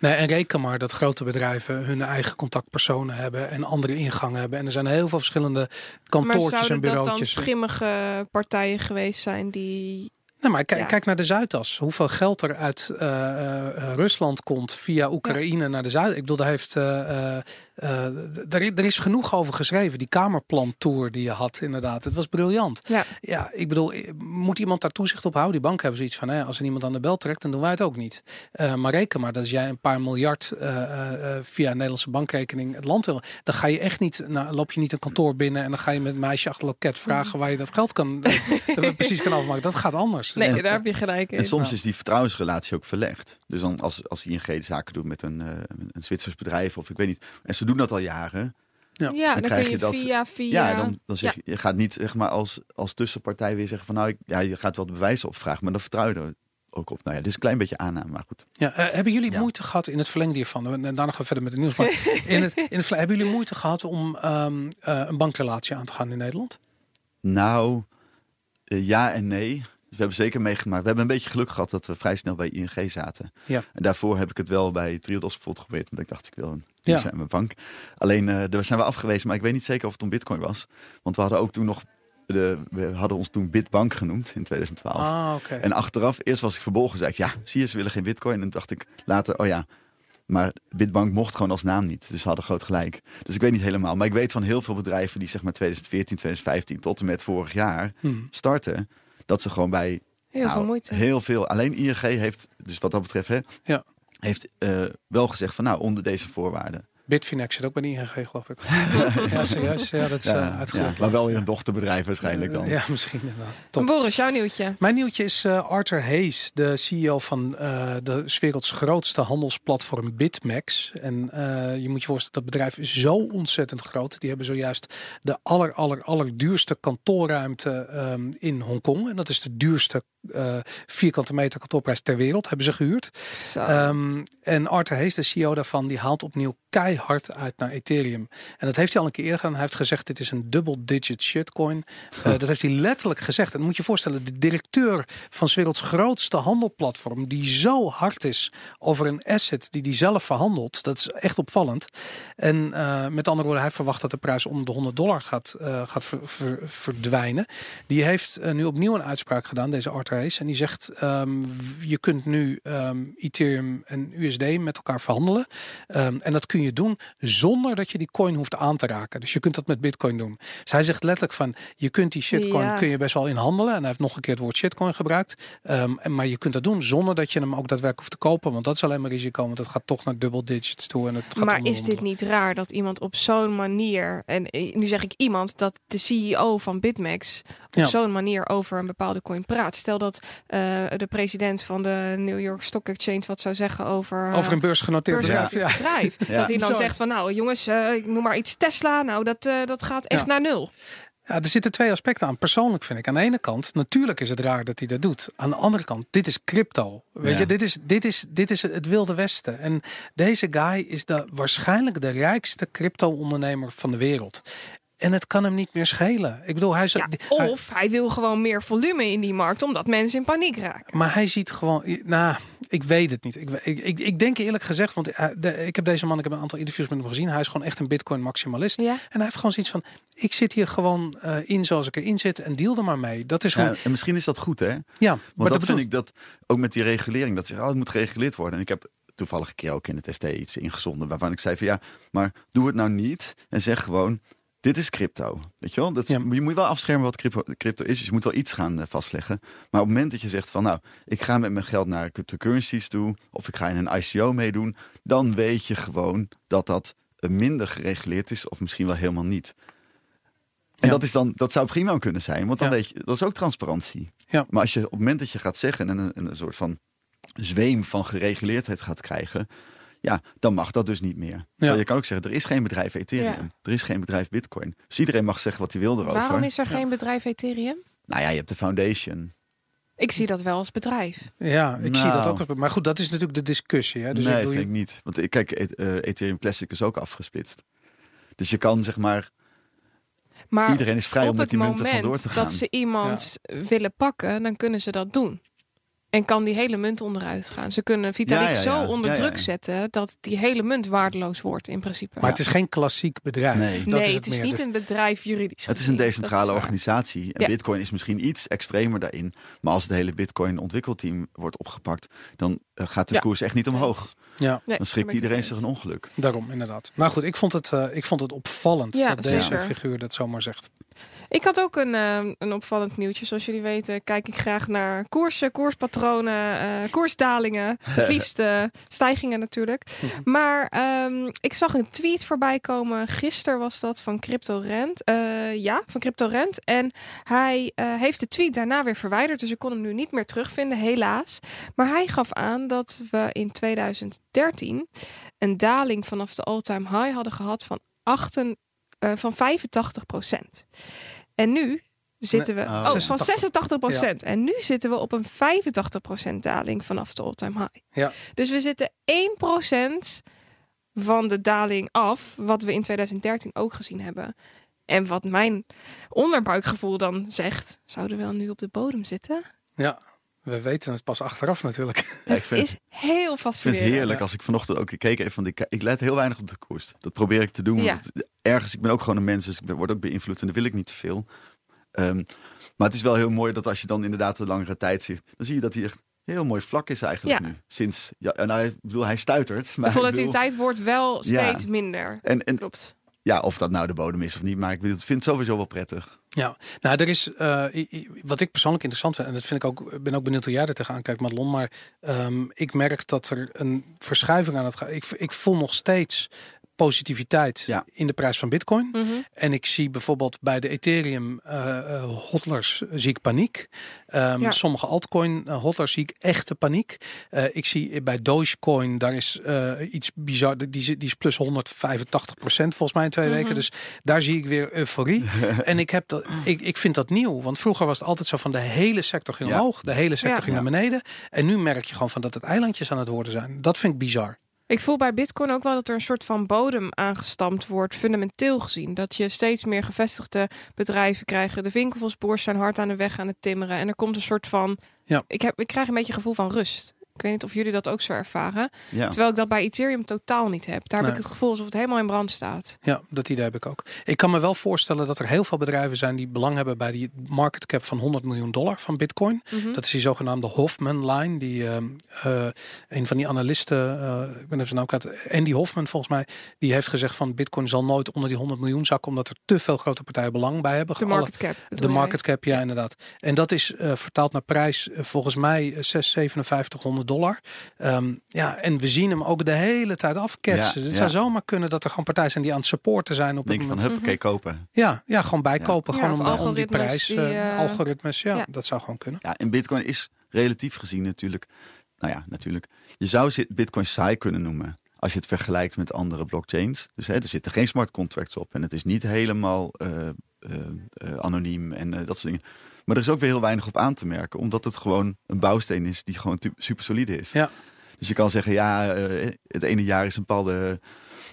Nee, en reken maar dat grote bedrijven hun eigen contactpersonen hebben en andere ingangen hebben. En er zijn heel veel verschillende Maar kantoortjes en zouden dat dan schimmige partijen geweest zijn die Nee, maar kijk, Ja. kijk naar de Zuidas. Hoeveel geld er uit eh, eh, Rusland komt via Oekraïne naar de Zuid. Ik bedoel, daar heeft. eh, eh, eh, er, er is genoeg over geschreven. Die Kamerplan-tour die je had, inderdaad. Het was briljant. Ja. Ja, ik bedoel, eh, moet iemand daar toezicht op houden? Die banken hebben zoiets van: hè, als er iemand aan de bel trekt, dan doen wij het ook niet. Eh, maar reken maar dat jij een paar miljard eh, eh, eh, via een Nederlandse bankrekening het land wil, dan ga je echt niet, nou, loop je niet een kantoor binnen en dan ga je met een meisje achter loket vragen waar je dat geld kan, [LAUGHS] eh, precies kan afmaken. Dat gaat anders. Nee, En- daar heb je gelijk in. En soms is die vertrouwensrelatie ook verlegd. Dus dan als, als ING zaken doet met een, eh, een Zwitsers bedrijf of ik weet niet. En ze doen dat al jaren. ja, dan dan, krijg kun je, je dat- via via. Ja, dan, dan zeg je, je gaat niet zeg maar als, als tussenpartij weer zeggen van nou, ik, ja, je gaat wel de bewijzen opvragen, maar dan vertrouw je er ook op. Nou ja, dit is een klein beetje aanname, maar goed. Ja, eh, hebben jullie Ja. moeite gehad in het verlengde hiervan? En daarna gaan we verder met het nieuws. Maar [LAUGHS] in het, in het, hebben jullie moeite gehad om ehm, eh, een bankrelatie aan te gaan in Nederland? Nou, eh, ja en nee. We hebben zeker meegemaakt. We hebben een beetje geluk gehad dat we vrij snel bij ING zaten. Ja. En daarvoor heb ik het wel bij Triodos bijvoorbeeld geprobeerd. Want ik dacht, ik wil een Ja. ja. zijn mijn bank. Alleen, eh daar zijn we afgewezen. Maar ik weet niet zeker of het om bitcoin was. Want we hadden ook toen nog... De, we hadden ons toen Bitbank genoemd in 2012. Ah, oké. En achteraf, eerst was ik verbolgen, zei ik, ja, zie je, ze willen geen bitcoin. En toen dacht ik later, oh ja, maar Bitbank mocht gewoon als naam niet. Dus ze hadden groot gelijk. Dus ik weet niet helemaal. Maar ik weet van heel veel bedrijven die zeg maar 2014, 2015 tot en met vorig jaar Hmm. starten, dat ze gewoon bij Heel nou, veel moeite. heel veel, alleen ING heeft, dus wat dat betreft, hè, Ja. Heeft eh, wel gezegd van nou, onder deze voorwaarden. Bitfinex zit ook bij de ING, geloof ik. [LAUGHS] ja, serieus. Ja, dat is eh Ja, uitgelegd. ja, maar wel in een dochterbedrijf waarschijnlijk dan. Ja, misschien inderdaad. Top. Boris, jouw nieuwtje. Mijn nieuwtje is eh, Arthur Hayes, de CEO van eh, de werelds grootste handelsplatform BitMEX. En eh, je moet je voorstellen, dat bedrijf is zo ontzettend groot. Die hebben zojuist de aller, aller, allerduurste kantoorruimte ehm, in Hongkong. En dat is de duurste eh, vierkante meter kantoorprijs ter wereld, hebben ze gehuurd. Ehm, en Arthur Hayes, de CEO daarvan, die haalt opnieuw keihard uit naar Ethereum. En dat heeft hij al een keer eerder gedaan. Hij heeft gezegd, dit is een double-digit shitcoin. Eh, dat heeft hij letterlijk gezegd. En moet je je voorstellen, de directeur van 's werelds grootste handelplatform, die zo hard is over een asset die hij zelf verhandelt, dat is echt opvallend. En eh, met andere woorden, hij verwacht dat de prijs onder de 100 dollar gaat, gaat ver- ver- verdwijnen. Die heeft nu opnieuw een uitspraak gedaan, deze Arthur En die zegt, ehm, je kunt nu ehm, Ethereum en USD met elkaar verhandelen. Ehm, en dat kun je doen zonder dat je die coin hoeft aan te raken. Dus je kunt dat met bitcoin doen. Dus hij zegt letterlijk van, je kunt die shitcoin Ja. kun je best wel in handelen. En hij heeft nog een keer het woord shitcoin gebruikt. En, maar je kunt dat doen zonder dat je hem ook daadwerkelijk hoeft te kopen. Want dat is alleen maar risico, want het gaat toch naar double digits toe. En het gaat maar is dit niet raar dat iemand op zo'n manier, en eh, nu zeg ik iemand, dat de CEO van BitMEX op Ja. zo'n manier over een bepaalde coin praat? Stel dat eh, de president van de New York Stock Exchange wat zou zeggen over, eh, Over een beursgenoteerd bedrijf. beursgenoteerd Ja. bedrijf. [LAUGHS] Ja. Dat hij dan Zo. zegt van nou jongens, eh, ik noem maar iets Tesla, nou dat, eh, dat gaat echt Ja. naar nul. Ja, er zitten twee aspecten aan. Persoonlijk vind ik. Aan de ene kant, natuurlijk is het raar dat hij dat doet. Aan de andere kant, dit is crypto. Weet Ja. je, dit is, dit, is, dit is het wilde westen. En deze guy is de, waarschijnlijk de rijkste crypto-ondernemer van de wereld. En het kan hem niet meer schelen. Ik bedoel, hij is. Ja, hij- of hij wil gewoon meer volume in die markt, omdat mensen in paniek raken. maar hij ziet gewoon. Nou, ik weet het niet. Ik, ik, ik, ik denk eerlijk gezegd, want de- ik heb deze man, ik heb een aantal interviews met hem gezien. Hij is gewoon echt een Bitcoin-maximalist. Ja. En hij heeft gewoon zoiets van: ik zit hier gewoon eh, in zoals ik erin zit en deal er maar mee. Dat is hoe. Ja, Ja, en misschien is dat goed, hè? maar Want dat, bedoel vind ik dat ook met die regulering, dat ze oh, het moet gereguleerd worden. En ik heb toevallig een keer ook in het FT iets ingezonden waarvan ik zei van ja, maar doe het nou niet en zeg gewoon. Dit is crypto. Weet je wel? Dat Ja. Je moet wel afschermen wat crypto, crypto is. Dus je moet wel iets gaan eh, vastleggen. Maar op het moment dat je zegt van nou, ik ga met mijn geld naar cryptocurrencies toe. Of ik ga in een ICO meedoen. Dan weet je gewoon dat dat eh, minder gereguleerd is. Of misschien wel helemaal niet. En Ja. dat, is dan, dat zou prima kunnen zijn. Want dan Ja. weet je, dat is ook transparantie. Maar als je op het moment dat je gaat zeggen en een, een soort van zweem van gereguleerdheid gaat krijgen, ja, dan mag dat dus niet meer. Terwijl je kan ook zeggen, er is geen bedrijf Ethereum, Ja. er is geen bedrijf Bitcoin. Dus iedereen mag zeggen wat hij wil erover. Waarom is er Ja. geen bedrijf Ethereum? Nou ja, je hebt de foundation. Ik zie dat wel als bedrijf. Ja, ik zie Nou. dat ook. als- Maar goed, dat is natuurlijk de discussie. Hè? Dus nee, ik bedoel, vind je- ik niet. Want ik kijk, et- eh, Ethereum Classic is ook afgesplitst. Dus je kan zeg maar, Maar iedereen is vrij om met die munten vandoor te gaan. dat ze iemand willen pakken, dan kunnen ze dat doen. En kan die hele munt onderuit gaan. Ze kunnen Vitalik Ja, ja, ja. zo onder Ja, ja. druk zetten dat die hele munt waardeloos wordt in principe. Maar het is geen klassiek bedrijf. Nee. Dat nee, is het is meer. niet een bedrijf juridisch. Het is een decentrale is organisatie. En Ja. Bitcoin is misschien iets extremer daarin. Maar als het hele Bitcoin ontwikkelteam wordt opgepakt, dan eh, gaat de Ja. koers echt niet omhoog. Ja, Nee, Dan schrikt iedereen het zich een ongeluk. daarom inderdaad. Maar goed, ik vond het, eh, ik vond het opvallend Ja, dat deze zeker. figuur dat zomaar zegt. Ik had ook een, eh, een opvallend nieuwtje. Zoals jullie weten, kijk ik graag naar koersen, koerspatronen, eh, koersdalingen. [LAUGHS] Het liefst stijgingen natuurlijk. [LAUGHS] Maar ehm, ik zag een tweet voorbij komen. Gisteren was dat van CryptoRent. Eh ja, van CryptoRent. En hij eh, heeft de tweet daarna weer verwijderd. Dus ik kon hem nu niet meer terugvinden, helaas. Maar hij gaf aan dat we in 2013 een daling vanaf de all-time high hadden gehad van, 8, eh, van 85 procent. En nu zitten we oh, oh. van 86. 86 procent. En nu zitten we op een 85 procent daling vanaf de all-time high. Ja. Dus we zitten 1 procent van de daling af, wat we in 2013 ook gezien hebben. En wat mijn onderbuikgevoel dan zegt, zouden we dan nu op de bodem zitten? Ja, we weten het pas achteraf natuurlijk. [LAUGHS] Ja, ik Het vind- is heel Ik vind fascinerend. het heerlijk als ik vanochtend ook keek even van die. Ik let heel weinig op de koers. Dat probeer ik te doen. Ja. Want het- ergens, ik ben ook gewoon een mens, dus ik ben, word ook beïnvloed en dat wil ik niet te veel. Ehm, maar het is wel heel mooi dat als je dan inderdaad de langere tijd ziet, dan zie je dat hij echt heel mooi vlak is eigenlijk Ja. nu. Sinds, ja, en nou, ik bedoel, hij stuitert. De Maar bedoel- volatiliteit wordt wel Ja. steeds minder. en, en Klopt. Ja, of dat nou de bodem is of niet, maar ik vind het sowieso wel prettig. Ja, nou, er is eh, wat ik persoonlijk interessant vind, en dat vind ik ook, ben ook benieuwd hoe jij er tegenaan kijkt, Madelon. Maar ehm, ik merk dat er een verschuiving aan het gaan. Ik, ik voel nog steeds positiviteit Ja. in de prijs van Bitcoin. Mhm. En ik zie bijvoorbeeld bij de Ethereum eh eh, hodlers zie ik paniek. Ehm, Ja. Sommige altcoin eh, hodlers zie ik echte paniek. Eh, ik zie bij Dogecoin, daar is eh, iets bizar. Die, die is plus 185% volgens mij in twee Mhm. weken. Dus daar zie ik weer euforie. [LAUGHS] en ik, heb dat, ik, ik vind dat nieuw. Want vroeger was het altijd zo van de hele sector ging Ja. omhoog. De hele sector Ja. ging naar beneden. En nu merk je gewoon van dat het eilandjes aan het worden zijn. Dat vind ik bizar. Ik voel bij Bitcoin ook wel dat er een soort van bodem aangestampt wordt, fundamenteel gezien. Dat je steeds meer gevestigde bedrijven krijgt. De winkelbeurs zijn hard aan de weg aan het timmeren. En er komt een soort van. Ja. Ik, heb, ik krijg een beetje gevoel van rust. Ik weet niet of jullie dat ook zo ervaren. Ja. Terwijl ik dat bij Ethereum totaal niet heb. Daar heb Nee. ik het gevoel alsof het helemaal in brand staat. Ja, dat idee heb ik ook. Ik kan me wel voorstellen dat er heel veel bedrijven zijn die belang hebben bij die market cap van 100 miljoen dollar van Bitcoin. Mhm. Dat is die zogenaamde Hoffman-line. Die ehm, eh, een van die analisten, eh, ik ben even zijn naam kwijt, Andy Hoffman volgens mij, die heeft gezegd van Bitcoin zal nooit onder die 100 miljoen zakken, omdat er te veel grote partijen belang bij hebben. De Alle- market cap. de market cap, ja, inderdaad. En dat is eh, vertaald naar prijs eh, volgens mij eh, 6, 5700 dollar. Ehm, ja, en we zien hem ook de hele tijd afketsen. Ja, het ja. zou zomaar kunnen dat er gewoon partijen zijn die aan het supporten zijn op Denk het je van, moment. huppakee, kopen. Ja, ja, gewoon bijkopen. Ja, gewoon om, die prijs. die, eh, eh, algoritmes, ja, ja. dat zou gewoon kunnen. Ja, en Bitcoin is relatief gezien natuurlijk, nou ja, natuurlijk. Je zou Bitcoin saai kunnen noemen als je het vergelijkt met andere blockchains. Dus hè, er zitten geen smart contracts op en het is niet helemaal eh, anoniem en dat soort dingen. Maar er is ook weer heel weinig op aan te merken, omdat het gewoon een bouwsteen is die gewoon super solide is. Ja. Dus je kan zeggen, ja, eh, het ene jaar is een bepaalde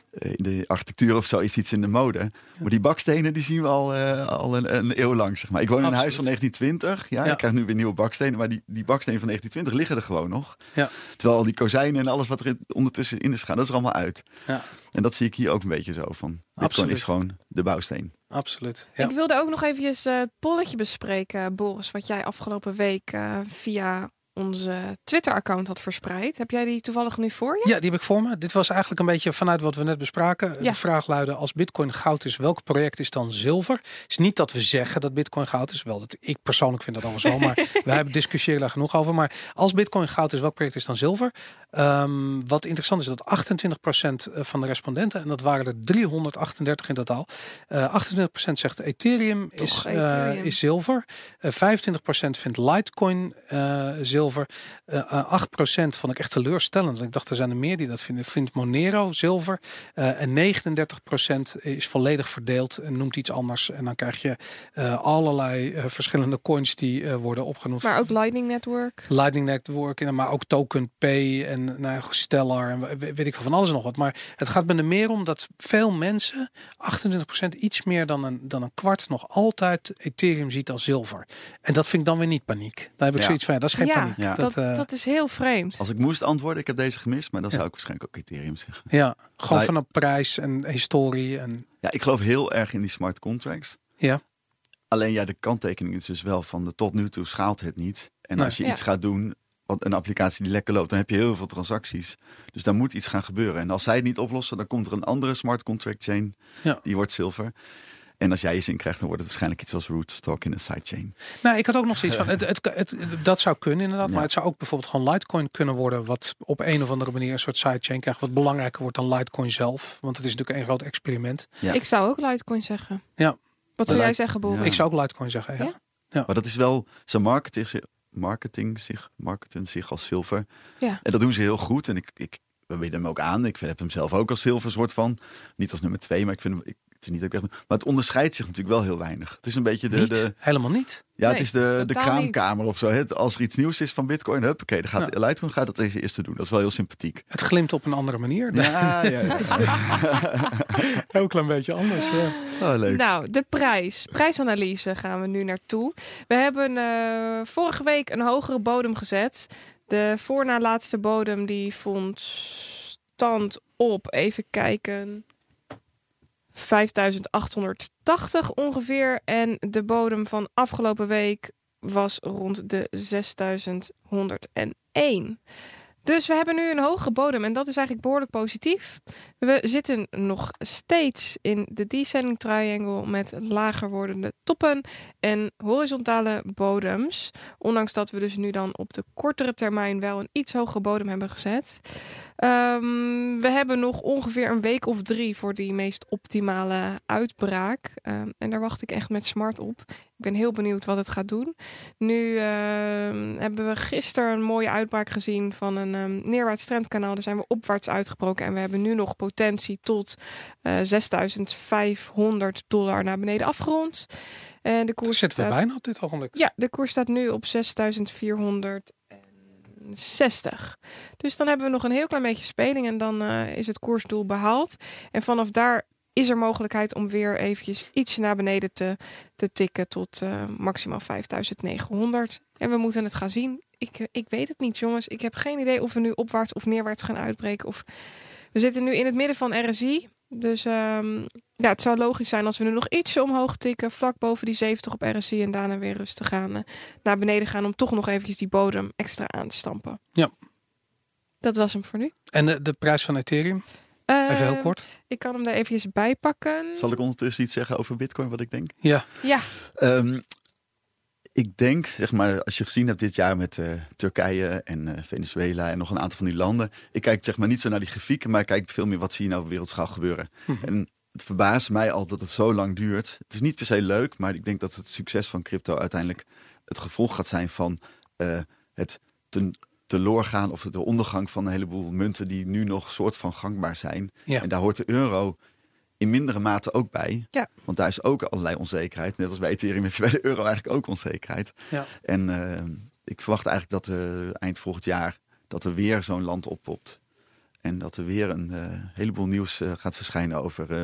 eh, in de architectuur of zo is iets in de mode. Maar die bakstenen die zien we al, eh, al een, een eeuw lang. Zeg maar. Ik woon in een huis van Absoluut. 1920. Ja, Ja. Ik krijg nu weer nieuwe bakstenen. Maar die, die bakstenen van 1920 liggen er gewoon nog. Ja. Terwijl al die kozijnen en alles wat er ondertussen in is gaan, dat is er allemaal uit. Ja. En dat zie ik hier ook een beetje zo van. Absoluut. is gewoon de bouwsteen. Absoluut. Ik wilde ook nog eventjes eh, het polletje bespreken, Boris, wat jij afgelopen week eh, via onze Twitter-account had verspreid. Heb jij die toevallig nu voor je? Ja, die heb ik voor me. Dit was eigenlijk een beetje vanuit wat we net bespraken. Ja. De vraag luidde, als bitcoin goud is, welk project is dan zilver? Het is niet dat we zeggen dat bitcoin goud is. Wel, dat ik persoonlijk vind dat overigens wel. Maar [LAUGHS] wij hebben discussiëren daar genoeg over. Maar als bitcoin goud is, welk project is dan zilver? Ehm, wat interessant is dat 28% van de respondenten, en dat waren er 338 in totaal, eh 28% zegt Ethereum, Toch is, eh, is zilver. Eh 25% vindt Litecoin eh, zilver. Eh, eh, 8% vond ik echt teleurstellend. Ik dacht, er zijn er meer die dat vinden. Vindt Monero zilver. Eh, en 39% is volledig verdeeld en noemt iets anders. En dan krijg je eh, allerlei eh, verschillende coins die eh, worden opgenoemd. Maar ook Lightning Network. Lightning Network, en, maar ook Token Pay en nou, ja, Stellar en we- weet ik veel van alles en nog wat. Maar het gaat me er meer om dat veel mensen, 28% iets meer dan een, dan een kwart, nog altijd Ethereum ziet als zilver. En dat vind ik dan weer niet paniek. Daar heb ik Ja. zoiets van, ja, dat is geen ja, paniek. Ja. Dat, Dat, dat, eh, is heel vreemd. Als ik moest antwoorden, ik heb deze gemist, maar dan Ja. zou ik waarschijnlijk ook Ethereum zeggen. Ja, gewoon Maar- vanaf prijs en historie. En, Ja, ik geloof heel erg in die smart contracts. Ja. Alleen ja, de kanttekening is dus wel van de tot nu toe schaalt het niet. En Nee. als je Ja. iets gaat doen, wat een applicatie die lekker loopt, dan heb je heel veel transacties. Dus daar moet iets gaan gebeuren. En als zij het niet oplossen, dan komt er een andere smart contract chain. Ja. Die wordt zilver. En als jij je zin krijgt, dan wordt het waarschijnlijk iets als Rootstock in een sidechain. nou, ik had ook nog zoiets van, [LAUGHS] het, het, het, dat zou kunnen inderdaad. Ja. Maar het zou ook bijvoorbeeld gewoon Litecoin kunnen worden. Wat op een of andere manier een soort sidechain krijgt. Wat belangrijker wordt dan Litecoin zelf. Want het is natuurlijk een groot experiment. Ja. Ik zou ook Litecoin zeggen. Ja. Wat zou jij zeggen? Ja. Ik zou ook Litecoin zeggen. Ja. Ja? Maar dat is wel, ze marketing, zich- marketing zich, marketen zich als zilver. Ja. En dat doen ze heel goed. En ik, ik we bieden hem ook aan. Ik heb hem zelf ook als zilver soort van. Niet als nummer twee, maar ik vind hem. Ik, is niet dat ik echt, maar het onderscheidt zich natuurlijk wel heel weinig. Het is een beetje de, Niet, de helemaal niet. ja, het is de, de niet. kraamkamer of zo. hè. Als er iets nieuws is van Bitcoin, hup, oké, dan gaat Litecoin gaat dat deze eerste doen. Dat is wel heel sympathiek. Het glimt op een andere manier. Ja, ja, ja. [LAUGHS] [LAUGHS] Heel klein beetje anders. Ja. Oh, leuk. Nou, de prijs. Prijsanalyse gaan we nu naartoe. We hebben eh, vorige week een hogere bodem gezet. De voorna laatste bodem die vond stand op, even kijken, 5880 ongeveer. En de bodem van afgelopen week was rond de 6101. Dus we hebben nu een hogere bodem en dat is eigenlijk behoorlijk positief. We zitten nog steeds in de descending triangle met lager wordende toppen en horizontale bodems. Ondanks dat we dus nu dan op de kortere termijn wel een iets hogere bodem hebben gezet. Ehm, we hebben nog ongeveer een week of drie voor die meest optimale uitbraak. Ehm, en daar wacht ik echt met smart op. Ik ben heel benieuwd wat het gaat doen. Nu ehm, hebben we gisteren een mooie uitbraak gezien van een neerwaarts trendkanaal. Daar zijn we opwaarts uitgebroken. En we hebben nu nog potentie tot eh 6500 dollar naar beneden afgerond. En de koers zitten we staat- bijna op dit ogenblik. ja, de koers staat nu op 6460. Dus dan hebben we nog een heel klein beetje speling en dan eh, is het koersdoel behaald. En vanaf daar is er mogelijkheid om weer eventjes ietsje naar beneden te, te tikken tot eh, maximaal 5900. En we moeten het gaan zien. Ik, eh, ik weet het niet, jongens. Ik heb geen idee of we nu opwaarts of neerwaarts gaan uitbreken. Of... We zitten nu in het midden van RSI. Dus ehm, ja, het zou logisch zijn als we nu nog ietsje omhoog tikken, vlak boven die 70 op RSI en daarna weer rustig gaan, eh, naar beneden gaan om toch nog eventjes die bodem extra aan te stampen. Ja. Dat was hem voor nu. En de, de prijs van Ethereum, even heel Ehm, kort. Ik kan hem er eventjes bij pakken. Zal ik ondertussen iets zeggen over Bitcoin, wat ik denk? Ja, Ja, Ehm, ik denk, zeg maar, als je gezien hebt dit jaar met eh, Turkije en eh, Venezuela en nog een aantal van die landen. Ik kijk zeg maar niet zo naar die grafieken, maar ik kijk veel meer wat zie je nou op wereldschaal gebeuren. Mhm. En het verbaast mij al dat het zo lang duurt. Het is niet per se leuk, maar ik denk dat het succes van crypto uiteindelijk het gevolg gaat zijn van eh, het ten, teloorgaan of de ondergang van een heleboel munten die nu nog soort van gangbaar zijn. Ja. En daar hoort de euro in mindere mate ook bij. Ja. Want daar is ook allerlei onzekerheid. Net als bij Ethereum heb je bij de euro eigenlijk ook onzekerheid. Ja. En eh, ik verwacht eigenlijk dat eh, eind volgend jaar dat er weer zo'n land oppopt. En dat er weer een eh, heleboel nieuws eh, gaat verschijnen over eh,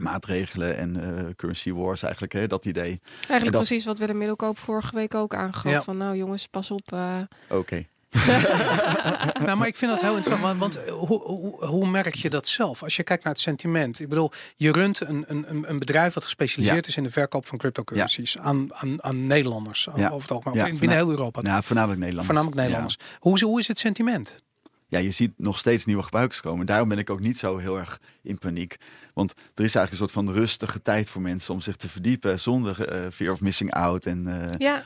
maatregelen en eh, currency wars eigenlijk. Hè, dat idee. eigenlijk dat- precies wat Willem Middelkoop vorige week ook aangaf. Ja. Van nou jongens, pas op. eh. Oké. [LAUGHS] nou, maar ik vind dat heel interessant. Want, want eh, hoe, hoe, hoe merk je dat zelf? Als je kijkt naar het sentiment. Ik bedoel, je runt een, een, een- een bedrijf wat gespecialiseerd Ja. is in de verkoop van cryptocurrencies aan, aan, aan Nederlanders. Ja. Over het algemeen. Ja, binnen heel Europa. Nou, voornamelijk Nederlanders. Voornamelijk Nederlanders. Hoe, is, hoe is het sentiment? Ja, je ziet nog steeds nieuwe gebruikers komen. Daarom ben ik ook niet zo heel erg in paniek. Want er is eigenlijk een soort van rustige tijd voor mensen om zich te verdiepen zonder eh, fear of missing out. En, eh, Ja,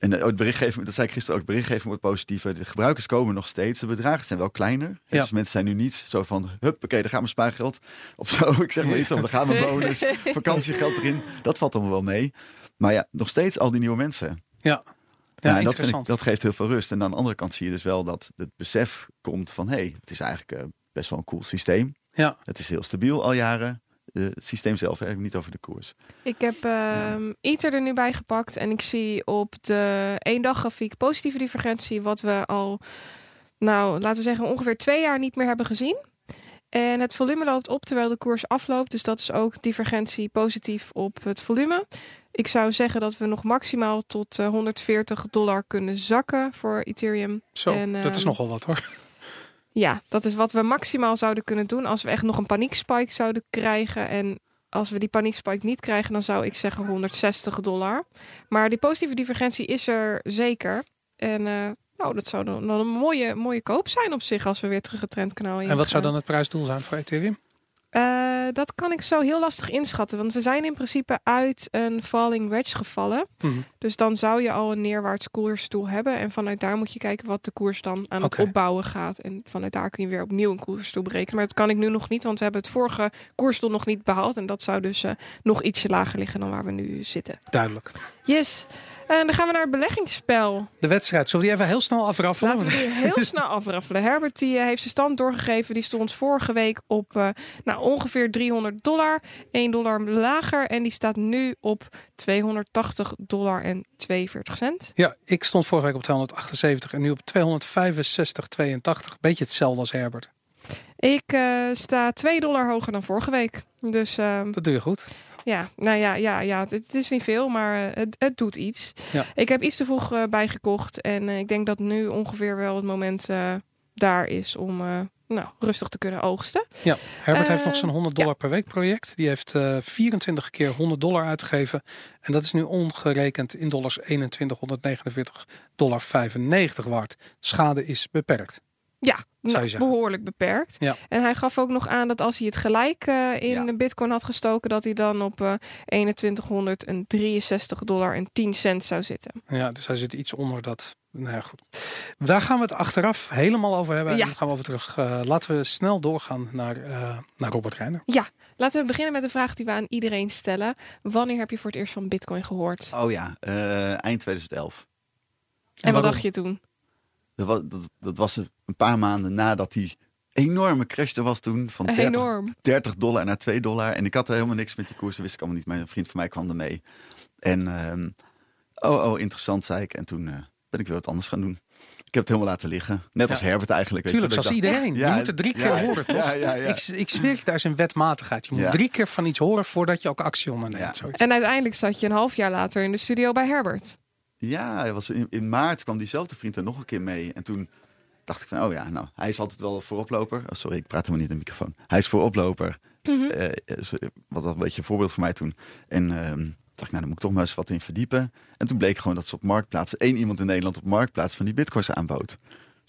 en eh, het berichtgeving, dat zei ik gisteren ook, berichtgeving wordt positiever. De gebruikers komen nog steeds. De bedragen zijn wel kleiner. Ja. Dus mensen zijn nu niet zo van, hup, oké, daar gaat mijn spaargeld. Of zo, [LAUGHS] ik zeg maar iets, of daar gaat mijn bonus, [LAUGHS] vakantiegeld erin. Dat valt allemaal wel mee. Maar ja, nog steeds al die nieuwe mensen. Ja, Ja, ja en dat, vind ik, interessant. dat geeft heel veel rust. En aan de andere kant zie je dus wel dat het besef komt van... hé, hey, het is eigenlijk eh, best wel een cool systeem. Ja. Het is heel stabiel al jaren. Eh, het systeem zelf, hè, niet over de koers. ik heb ehm Ether er nu bij gepakt. En ik zie op de één dag grafiek positieve divergentie. Wat we al, nou laten we zeggen, ongeveer twee jaar niet meer hebben gezien. En het volume loopt op terwijl de koers afloopt. Dus dat is ook divergentie positief op het volume. Ik zou zeggen dat we nog maximaal tot eh, 140 dollar kunnen zakken voor Ethereum. Zo, En, dat is ehm, nogal wat hoor. Ja, dat is wat we maximaal zouden kunnen doen als we echt nog een paniekspike zouden krijgen. En als we die paniekspike niet krijgen, dan zou ik zeggen 160 dollar. Maar die positieve divergentie is er zeker. En eh, nou, dat zou dan een mooie, mooie koop zijn op zich als we weer terug het trendkanaal in En wat zou dan het prijsdoel zijn voor Ethereum? Eh, dat kan ik zo heel lastig inschatten. Want we zijn in principe uit een falling wedge gevallen. Mhm. Dus dan zou je al een neerwaarts koersdoel hebben. En vanuit daar moet je kijken wat de koers dan aan het opbouwen gaat. En vanuit daar kun je weer opnieuw een koersdoel berekenen. Maar dat kan ik nu nog niet, want we hebben het vorige koersdoel nog niet behaald. En dat zou dus eh, nog ietsje lager liggen dan waar we nu zitten. Duidelijk. Yes. En dan gaan we naar het beleggingsspel. De wedstrijd, zullen we die even heel snel afraffelen? Laten we die heel [LAUGHS] snel afraffelen. Herbert die, eh, heeft zijn stand doorgegeven. Die stond vorige week op eh, nou, ongeveer 300 dollar. 1 dollar lager. En die staat nu op 280 dollar en 42 cent. Ja, ik stond vorige week op 278 en nu op 265,82. Beetje hetzelfde als Herbert. Ik eh, sta 2 dollar hoger dan vorige week. Dus eh, Dat doe je goed. Ja, nou ja, ja, ja het, het is niet veel, maar eh, het, het doet iets. Ja. Ik heb iets te vroeg eh, bijgekocht. En eh, ik denk dat nu ongeveer wel het moment daar is om nou, rustig te kunnen oogsten. Ja, Herbert heeft nog zijn 100 ja. dollar per week project. Die heeft eh 24 keer 100 dollar uitgegeven. En dat is nu ongerekend in dollars 2149 dollar 95 waard. Schade is beperkt. Ja, behoorlijk beperkt. Ja. En hij gaf ook nog aan dat als hij het gelijk eh, in Ja. de bitcoin had gestoken, dat hij dan op eh 2163 dollar en 10 cent zou zitten. Ja, dus hij zit iets onder dat. Nou ja, goed. Daar gaan we het achteraf helemaal over hebben. Ja. En dan gaan we over terug. Eh, laten we snel doorgaan naar, eh, naar Robert Reiner. Laten we beginnen met de vraag die we aan iedereen stellen. Wanneer heb je voor het eerst van bitcoin gehoord? Oh ja, eh, eind 2011. en wat dacht je toen? Dat was, dat, dat was een paar maanden nadat die enorme crash er was toen. Van [LAUGHS] 30, Enorm. 30 dollar naar 2 dollar. En ik had er helemaal niks met die koers. Dat wist ik allemaal niet. Mijn vriend van mij kwam er mee. En ehm, oh, oh, interessant, zei ik. En toen eh, ben ik weer wat anders gaan doen. Ik heb het helemaal laten liggen. Net Ja. als Herbert eigenlijk. weet Tuurlijk, je, zoals iedereen. Ja, je moet het drie keer ja, horen, toch? ja, ja, ja. Ik, ik zweer je, daar is een wetmatigheid. Je moet Ja. drie keer van iets horen voordat je ook actie onderneemt. En uiteindelijk zat je een half jaar later in de studio bij Herbert. Ja, hij was in, in maart kwam diezelfde vriend er nog een keer mee. En toen dacht ik van, oh ja, nou, hij is altijd wel vooroploper. Oh, sorry, ik praat helemaal niet in de microfoon. Hij is vooroploper. Eh, is- wat een beetje een voorbeeld voor mij toen. En toen dacht ik, nou, dan moet ik toch maar eens wat in verdiepen. En toen bleek gewoon dat ze op Marktplaats, één iemand in Nederland op Marktplaats van die bitcoins aanbood.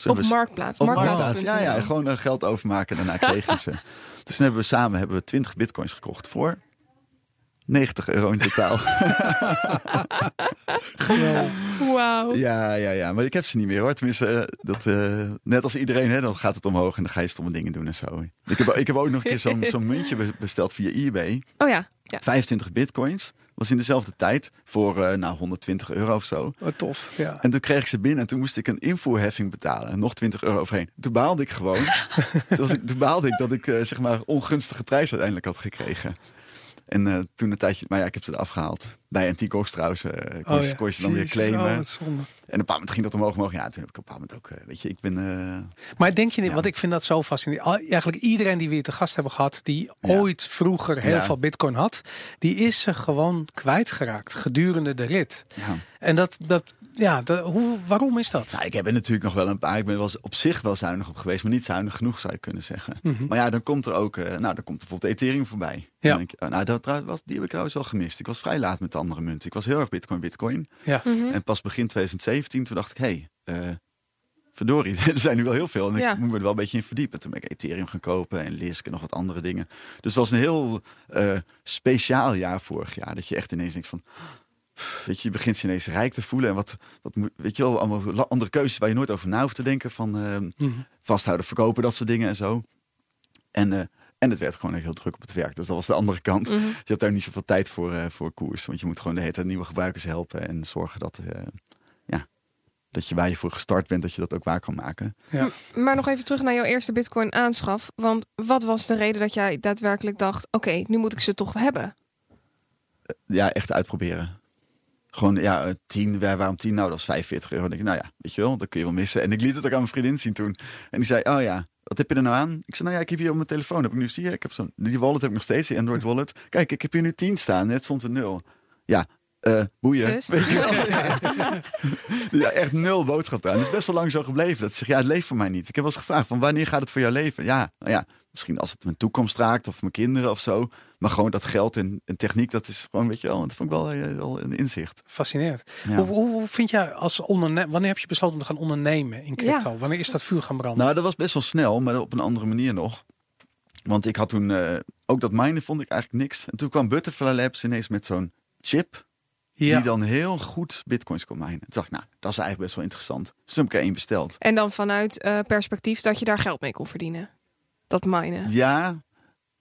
Op Marktplaats. op Marktplaats. Marktplaats, ja, ja, gewoon eh, geld overmaken en daarna kregen ze. [LAUGHS] Dus toen hebben we samen hebben we 20 bitcoins gekocht voor 90 euro in totaal. [LAUGHS] Wauw. Ja, ja, ja. Maar ik heb ze niet meer hoor. Tenminste, eh, dat, eh, net als iedereen, hè, dan gaat het omhoog en dan ga je stomme dingen doen en zo. Ik heb, ik heb ook nog een keer zo'n [LAUGHS] zo'n muntje be- besteld via eBay. Oh ja. ja. 25 bitcoins. Was in dezelfde tijd voor eh, nou, 120 euro of zo. Wat tof. Ja. En toen kreeg ik ze binnen en toen moest ik een invoerheffing betalen. Nog 20 euro overheen. Toen baalde ik gewoon. [LAUGHS] toen, was ik, toen baalde ik dat ik zeg maar ongunstige prijs uiteindelijk had gekregen. En eh, toen een tijdje, maar ja, ik heb ze eraf gehaald. Bij Cox trouwens, eh kon, je- Oh ja. kon je ze dan weer Jezus, claimen. oh, een bepaald moment ging dat omhoog, omhoog. Ja, toen heb ik op een bepaald moment ook, eh, weet je, ik ben... eh, Maar denk je niet, Ja. want ik vind dat zo fascinerend. Eigenlijk iedereen die we hier te gast hebben gehad, die Ja. ooit vroeger heel Ja. veel bitcoin had, die is ze gewoon kwijtgeraakt gedurende de rit. ja. En dat, dat ja, de, hoe, waarom is dat? Nou, ik heb er natuurlijk nog wel een paar. Ik ben wel eens op zich wel zuinig op geweest, maar niet zuinig genoeg zou je kunnen zeggen. Mhm. Maar ja, dan komt er ook, eh, nou, dan komt bijvoorbeeld Ethereum voorbij. Ja. Je, oh, nou, dat was, die heb ik trouwens wel gemist. Ik was vrij laat met de andere munten. Ik was heel erg Bitcoin, Bitcoin. Ja. Mhm. En pas begin 2017, toen dacht ik, hé, hey, eh, verdorie, [LAUGHS] er zijn nu wel heel veel. En Ja. ik moet me er wel een beetje in verdiepen. Toen ben ik Ethereum gaan kopen en Lisk en nog wat andere dingen. Dus het was een heel eh, speciaal jaar vorig jaar. Dat je echt ineens denkt van, weet je, je begint je ineens rijk te voelen. En wat, wat moet, weet je wel, allemaal andere keuzes waar je nooit over na hoeft te denken. Van eh, Mhm. vasthouden, verkopen, dat soort dingen en zo. En, en het werd gewoon heel druk op het werk. Dus dat was de andere kant. Mhm. Je hebt daar niet zoveel tijd voor, voor koers. Want je moet gewoon de hele tijd nieuwe gebruikers helpen. En zorgen dat, dat je waar je voor gestart bent, dat je dat ook waar kan maken. Ja. Maar nog even terug naar jouw eerste bitcoin aanschaf. Want wat was de reden dat jij daadwerkelijk dacht... oké, nu moet ik ze toch hebben? Ja, echt uitproberen. Gewoon, ja, eh, 10, waar- waarom 10? Nou, dat is 45 euro. Dan denk ik, nou ja, weet je wel, dat kun je wel missen. En ik liet het ook aan mijn vriendin zien toen. En die zei, oh ja, wat heb je er nou aan? Ik zei, nou ja, ik heb hier op mijn telefoon, heb ik nu, zie je, ik heb zo'n, die wallet heb ik nog steeds, die Android wallet. Kijk, ik heb hier nu 10 staan, net stond er 0. Ja, eh, boeien. Dus? Weet je wel? [LAUGHS] ja, echt nul boodschap aan. Het is best wel lang zo gebleven. Dat ze ja, het leeft voor mij niet. Ik heb wel eens gevraagd, van wanneer gaat het voor jou leven? Ja, nou ja, misschien als het mijn toekomst raakt of mijn kinderen of zo. Maar gewoon dat geld en, en techniek, dat is gewoon, weet je wel, dat vond ik wel, eh, wel een inzicht. Fascinerend. Ja. Hoe, hoe vind jij als ondernemer, wanneer heb je besloten om te gaan ondernemen in crypto? Wanneer is dat vuur gaan branden? Nou, dat was best wel snel, maar op een andere manier nog. Want ik had toen, eh, ook dat minen vond ik eigenlijk niks. En toen kwam Butterfly Labs ineens met zo'n chip ja. die dan heel goed bitcoins kon minen. Toen dacht ik, nou, dat is eigenlijk best wel interessant. Dus toen heb ik er één besteld. En dan vanuit eh, perspectief dat je daar geld mee kon verdienen. Dat minen. Ja,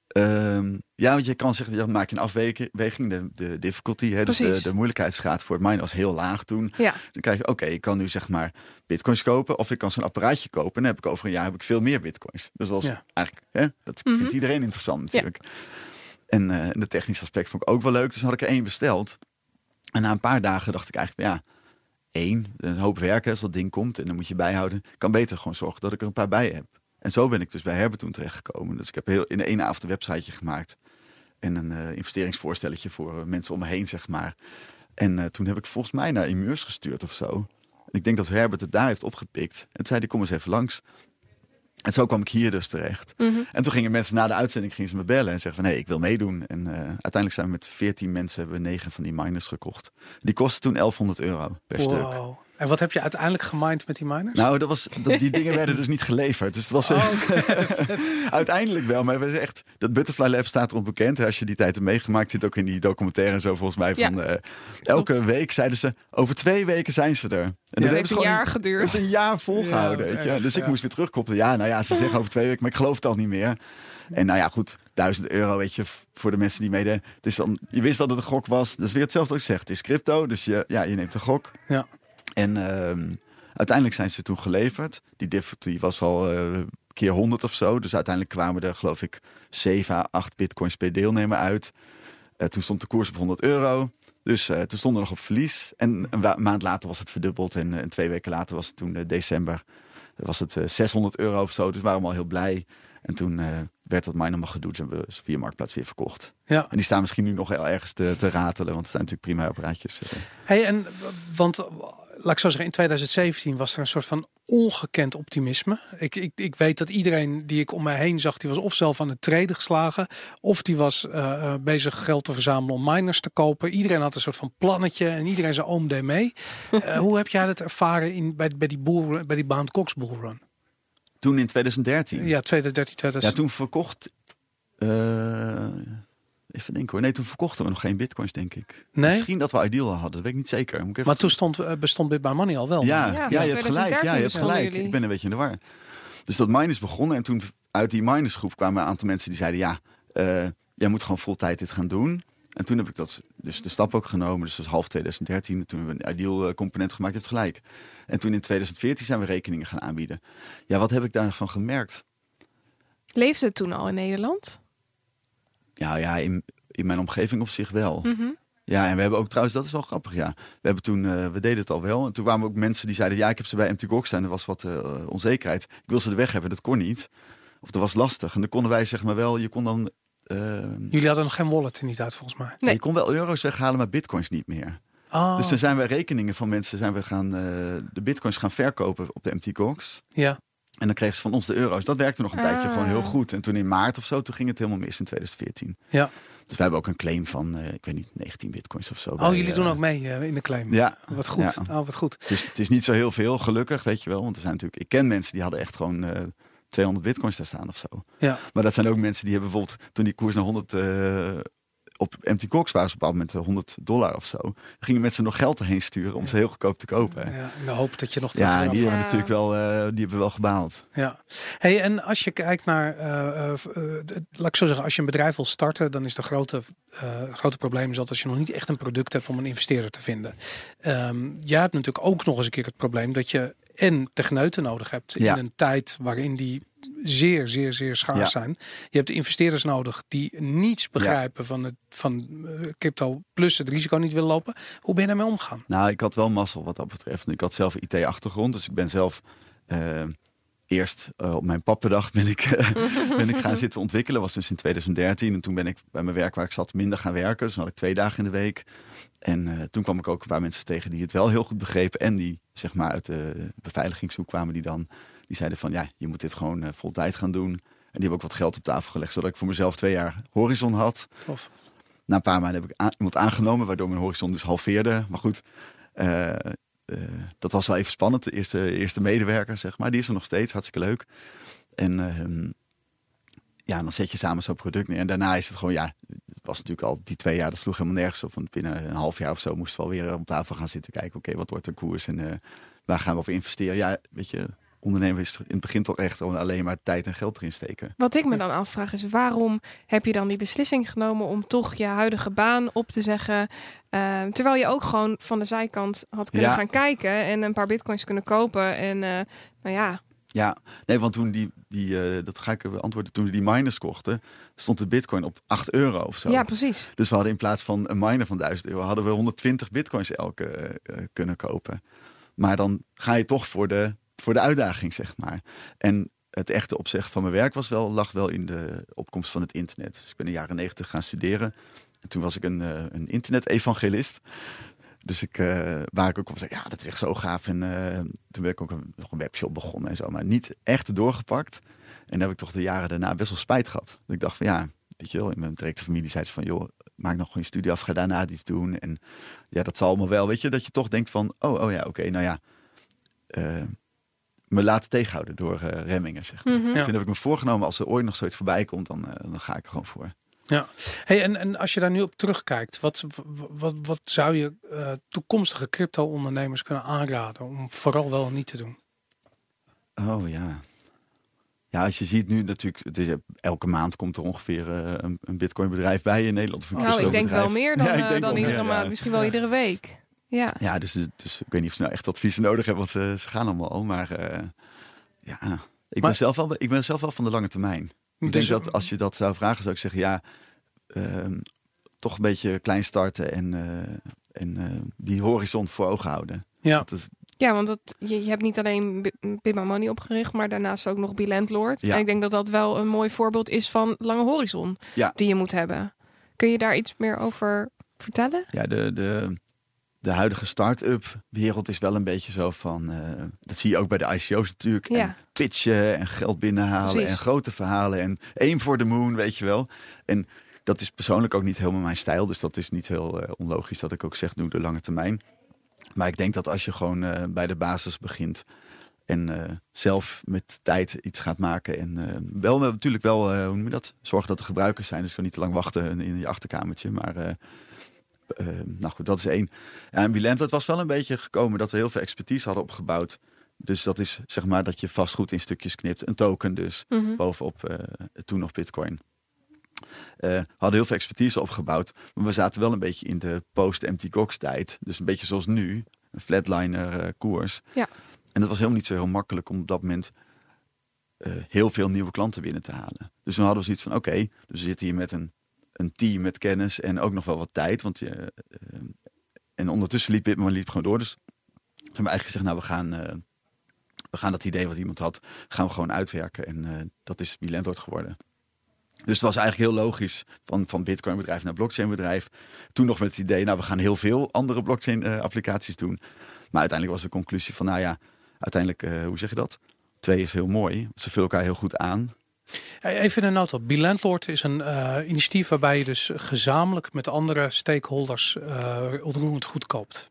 ehm, ja, want je kan zeggen, dan maak je een afweging, de, de difficulty, hè, dus de, de moeilijkheidsgraad voor het minen was heel laag toen. Ja, Dan krijg je, oké, ik kan nu zeg maar bitcoins kopen of ik kan zo'n apparaatje kopen. En dan heb ik over een jaar heb ik veel meer bitcoins. Dus dat was Ja. eigenlijk, hè, dat Mhm. vindt iedereen interessant natuurlijk. En, eh, en de technische aspect vond ik ook wel leuk. Dus had ik er één besteld. En na een paar dagen dacht ik eigenlijk, ja, één, een hoop werken als dat ding komt. En dan moet je bijhouden. Kan beter gewoon zorgen dat ik er een paar bij heb. En zo ben ik dus bij Herbert toen terechtgekomen. Dus ik heb heel, in ene avond een websiteje gemaakt. En een eh, investeringsvoorstelletje voor eh, mensen om me heen, zeg maar. En eh, toen heb ik volgens mij naar Immeurs gestuurd of zo. En ik denk dat Herbert het daar heeft opgepikt. En toen zei hij, kom eens even langs. En zo kwam ik hier dus terecht. Mhm. En toen gingen mensen na de uitzending gingen ze me bellen en zeggen van... hé, ik wil meedoen. En eh, uiteindelijk zijn we met 14 mensen... hebben we negen van die miners gekocht. Die kostten toen 1100 euro per stuk. En wat heb je uiteindelijk gemined met die miners? Nou, dat was, dat, die dingen werden dus niet geleverd. Dus het was eh, [LAUGHS] uiteindelijk wel. Maar we zijn echt, dat Butterfly Lab staat erop bekend. hè. Als je die tijd hebt meegemaakt, zit ook in die documentaire en zo volgens mij. Ja. Van, eh, elke week zeiden ze, over twee weken zijn ze er. En dat heeft een jaar dat geduurd. is een jaar volgehouden. Ja, weet je. Dus ik moest weer terugkoppelen. Ja, nou ja, ze zeggen over twee weken, maar ik geloof het al niet meer. En nou ja, goed, 1000 euro, weet je, voor de mensen die meededen. Dus dan, je wist dat het een gok was. Dus weer hetzelfde wat ik zeg. Het is crypto, dus je, ja, je neemt een gok. Ja. En ehm, uiteindelijk zijn ze toen geleverd. Die difficulty was al eh, keer 100 of zo. Dus uiteindelijk kwamen er, geloof ik, 7 à 8 bitcoins per deelnemer uit. Eh, toen stond de koers op 100 euro. Dus eh, toen stonden we nog op verlies. En een maand later was het verdubbeld. En, en twee weken later was het toen december. Was het eh, 600 euro of zo. Dus we waren allemaal heel blij. En toen werd dat mine allemaal gedoe. Dus hebben we via Marktplaats weer verkocht. Ja. En die staan misschien nu nog heel ergens te, te ratelen. Want het zijn natuurlijk prima apparaatjes. Hey, en want laat ik zo zeggen, in 2017 was er een soort van ongekend optimisme. Ik, ik, ik weet dat iedereen die ik om mij heen zag, die was of zelf aan het treden geslagen, of die was eh, eh, bezig geld te verzamelen om miners te kopen. Iedereen had een soort van plannetje en iedereen zijn oom deed mee. [LAUGHS] Eh, hoe heb jij dat ervaren in, bij, bij die bull, bij die Bound Cox bullrun? Toen in 2013. Ja, 2013, Ja, 2000. toen verkocht. Even denken hoor. Nee, toen verkochten we nog geen bitcoins, denk ik. Nee? Misschien dat we Ideal hadden, dat weet ik niet zeker. Moet ik even maar toen stond, eh, bestond Bit by Money al wel. Ja, Ja, ja, je hebt 2013 gelijk. Ja, je hebt gelijk. Ik ben een beetje in de war. Dus dat mine is begonnen en toen uit die minersgroep kwamen een aantal mensen die zeiden: ja, eh, jij moet gewoon vol tijd dit gaan doen. En toen heb ik dat, dus de stap ook genomen. Dus dat was half 2013. Toen hebben we een ideal eh, component gemaakt. Je hebt gelijk. En toen in 2014 zijn we rekeningen gaan aanbieden. Ja, wat heb ik daarvan gemerkt? Leefde het toen al in Nederland? Ja, ja in, in mijn omgeving op zich wel. Mhm. Ja, en we hebben ook trouwens, dat is wel grappig, ja. We hebben toen, eh, we deden het al wel. En toen kwamen ook mensen die zeiden, ja, ik heb ze bij MT Gox en er was wat eh, onzekerheid. Ik wil ze er weg hebben, dat kon niet. Of dat was lastig. En dan konden wij zeg maar wel, je kon dan, eh, Jullie hadden nog geen wallet er niet uit volgens mij. Nee. je kon wel euro's weghalen, maar bitcoins niet meer. Oh, Dus toen zijn wij rekeningen van mensen, zijn we gaan eh, de bitcoins gaan verkopen op de MT Gox. ja. En dan kregen ze van ons de euro's. Dat werkte nog een tijdje Ah. gewoon heel goed. En toen in maart of zo, toen ging het helemaal mis in 2014. Ja. Dus wij hebben ook een claim van, eh, ik weet niet, 19 bitcoins of zo. Oh, bij, jullie doen eh, ook mee eh, in de claim. Ja, Wat goed. Ja. Oh, wat goed. Het is, het is niet zo heel veel, gelukkig, weet je wel. Want er zijn natuurlijk, ik ken mensen die hadden echt gewoon eh 200 bitcoins daar staan of zo. Ja. Maar dat zijn ook mensen die hebben bijvoorbeeld, toen die koers naar 100 eh, op MT Cox waren ze op een bepaald moment eh, 100 dollar of zo. Gingen mensen nog geld erheen sturen om ze heel goedkoop te kopen. Ja, Ja, in de hoop dat je nog die terug- hebben Ja. natuurlijk wel, eh, die hebben wel gebaald. Ja. Hey, en als je kijkt naar, eh, eh, eh, d- laat ik zo zeggen, als je een bedrijf wil starten, dan is de grote, eh, grote probleem is dat als je nog niet echt een product hebt om een investeerder te vinden. Ehm jij hebt natuurlijk ook nog eens een keer het probleem dat je en techneuten nodig hebt Ja. in een tijd waarin die zeer, zeer, zeer schaars Ja. zijn. Je hebt de investeerders nodig die niets begrijpen van het van eh, crypto plus het risico niet willen lopen. Hoe ben je daarmee omgaan? Nou, ik had wel mazzel wat dat betreft. Ik had zelf IT-achtergrond, dus ik ben zelf eh, eerst eh, op mijn pappendag ben ik, eh, [LAUGHS] ben ik gaan zitten ontwikkelen. was dus in 2013. En toen ben ik bij mijn werk waar ik zat minder gaan werken. Dus dan had ik twee dagen in de week. En eh, toen kwam ik ook een paar mensen tegen die het wel heel goed begrepen. En die zeg maar uit de beveiligingshoek kwamen die dan... Die zeiden van ja, je moet dit gewoon vol tijd gaan doen. En die hebben ook wat geld op tafel gelegd. Zodat ik voor mezelf twee jaar horizon had. Tof. Na een paar maanden heb ik iemand aangenomen. Waardoor mijn horizon dus halveerde. Maar goed, dat was wel even spannend. De eerste, eerste medewerker, zeg maar. Die is er nog steeds, hartstikke leuk. En uh, ja, dan zet je samen zo'n product neer. En daarna is het gewoon, ja, het was natuurlijk al die twee jaar, dat sloeg helemaal nergens op. Want binnen een half jaar of zo moesten we alweer om tafel gaan zitten kijken. Oké, wat wordt de koers en uh, waar gaan we op investeren? Ja, weet je, ondernemen is in het begin toch echt gewoon alleen maar tijd en geld erin steken. Wat ik me dan afvraag is waarom heb je dan die beslissing genomen om toch je huidige baan op te zeggen, uh, terwijl je ook gewoon van de zijkant had kunnen gaan kijken en een paar bitcoins kunnen kopen en uh, nou ja. Ja, nee, want toen die, die uh, dat ga ik beantwoorden, toen we die miners kochten, stond de bitcoin op 8 euro of zo. Ja, precies. Dus we hadden in plaats van een miner van 1000 euro, hadden we 120 bitcoins elke kunnen kopen. Maar dan ga je toch voor de voor de uitdaging, zeg maar. En het echte opzeggen van mijn werk was wel, lag wel in de opkomst van het internet. Dus ik ben in de jaren negentig gaan studeren. En toen was ik een, uh, een internet-evangelist. Dus ik, uh, waar ik ook op zei, ja, dat is echt zo gaaf. En uh, toen ben ik ook een, nog een webshop begonnen en zo. Maar niet echt doorgepakt. En heb ik toch de jaren daarna best wel spijt gehad. Dat ik dacht van ja, weet je wel, in mijn directe familie zei ze van joh, maak nog gewoon je studie af, ga daarna iets doen. En ja, dat zal allemaal wel. Weet je, dat je toch denkt van, oh, oh ja, oké, nou ja me laat tegenhouden door uh, remmingen. Zeg maar. Mhm. Toen heb ik me voorgenomen, als er ooit nog zoiets voorbij komt, dan, uh, dan ga ik er gewoon voor. Ja, hey, en, en als je daar nu op terugkijkt, wat, wat, wat zou je uh, toekomstige crypto-ondernemers kunnen aanraden om vooral wel niet te doen? Oh ja. Ja, als je ziet nu natuurlijk, het is, elke maand komt er ongeveer een, een bitcoin bedrijf bij in Nederland. Of nou, ik denk wel meer dan, [LAUGHS] ja, dan iedere maand, misschien wel iedere week. Ja, ja dus, dus ik weet niet of ze nou echt adviezen nodig hebben, want ze, ze gaan allemaal al. Maar uh, ja, ik, ben zelf wel, ik ben zelf wel van de lange termijn. Ik dus, denk dat als je dat zou vragen, zou ik zeggen, ja, uh, toch een beetje klein starten en, uh, en uh, die horizon voor ogen houden. Ja. Dat ja, want dat, je, je hebt niet alleen Bima Money opgericht, maar daarnaast ook nog Bilandlord. Ja. En ik denk dat dat wel een mooi voorbeeld is van lange horizon ja. die je moet hebben. Kun je daar iets meer over vertellen? Ja, de, de, de huidige start-up wereld is wel een beetje zo van. Uh, dat zie je ook bij de ICO's natuurlijk. Ja. En pitchen en geld binnenhalen en grote verhalen en aim for the moon, weet je wel. En dat is persoonlijk ook niet helemaal mijn stijl. Dus dat is niet heel uh, onlogisch dat ik ook zeg, doe de lange termijn. Maar ik denk dat als je gewoon uh, bij de basis begint en zelf met tijd iets gaat maken. En wel natuurlijk wel, hoe noem je dat? Zorg dat er gebruikers zijn. Dus ik kan niet te lang wachten in je achterkamertje. Maar uh, nou goed, dat is één. Ja, en Bilento, het was wel een beetje gekomen dat we heel veel expertise hadden opgebouwd. Dus dat is zeg maar dat je vastgoed in stukjes knipt. Een token dus, mhm. bovenop uh, toen nog bitcoin. Uh, hadden heel veel expertise opgebouwd. Maar we zaten wel een beetje in de post-empty Cox tijd. Dus een beetje zoals nu, een flatliner koers. Ja. En dat was helemaal niet zo heel makkelijk om op dat moment heel veel nieuwe klanten binnen te halen. Dus toen hadden we zoiets van, oké, dus we zitten hier met een een team met kennis en ook nog wel wat tijd. Want je, uh, en ondertussen liep Bitman liep gewoon door. Dus we hebben eigenlijk gezegd, nou we gaan, uh, we gaan dat idee wat iemand had, gaan we gewoon uitwerken. En dat is Bilendord geworden. Dus het was eigenlijk heel logisch van, van Bitcoin bedrijf naar blockchain bedrijf. Toen nog met het idee, nou we gaan heel veel andere blockchain applicaties doen. Maar uiteindelijk was de conclusie van, nou ja, uiteindelijk, hoe zeg je dat? Twee is heel mooi. Ze vullen elkaar heel goed aan. Even een nota. Bilandlord is een uh, initiatief waarbij je dus gezamenlijk met andere stakeholders uh, onroerend goed koopt.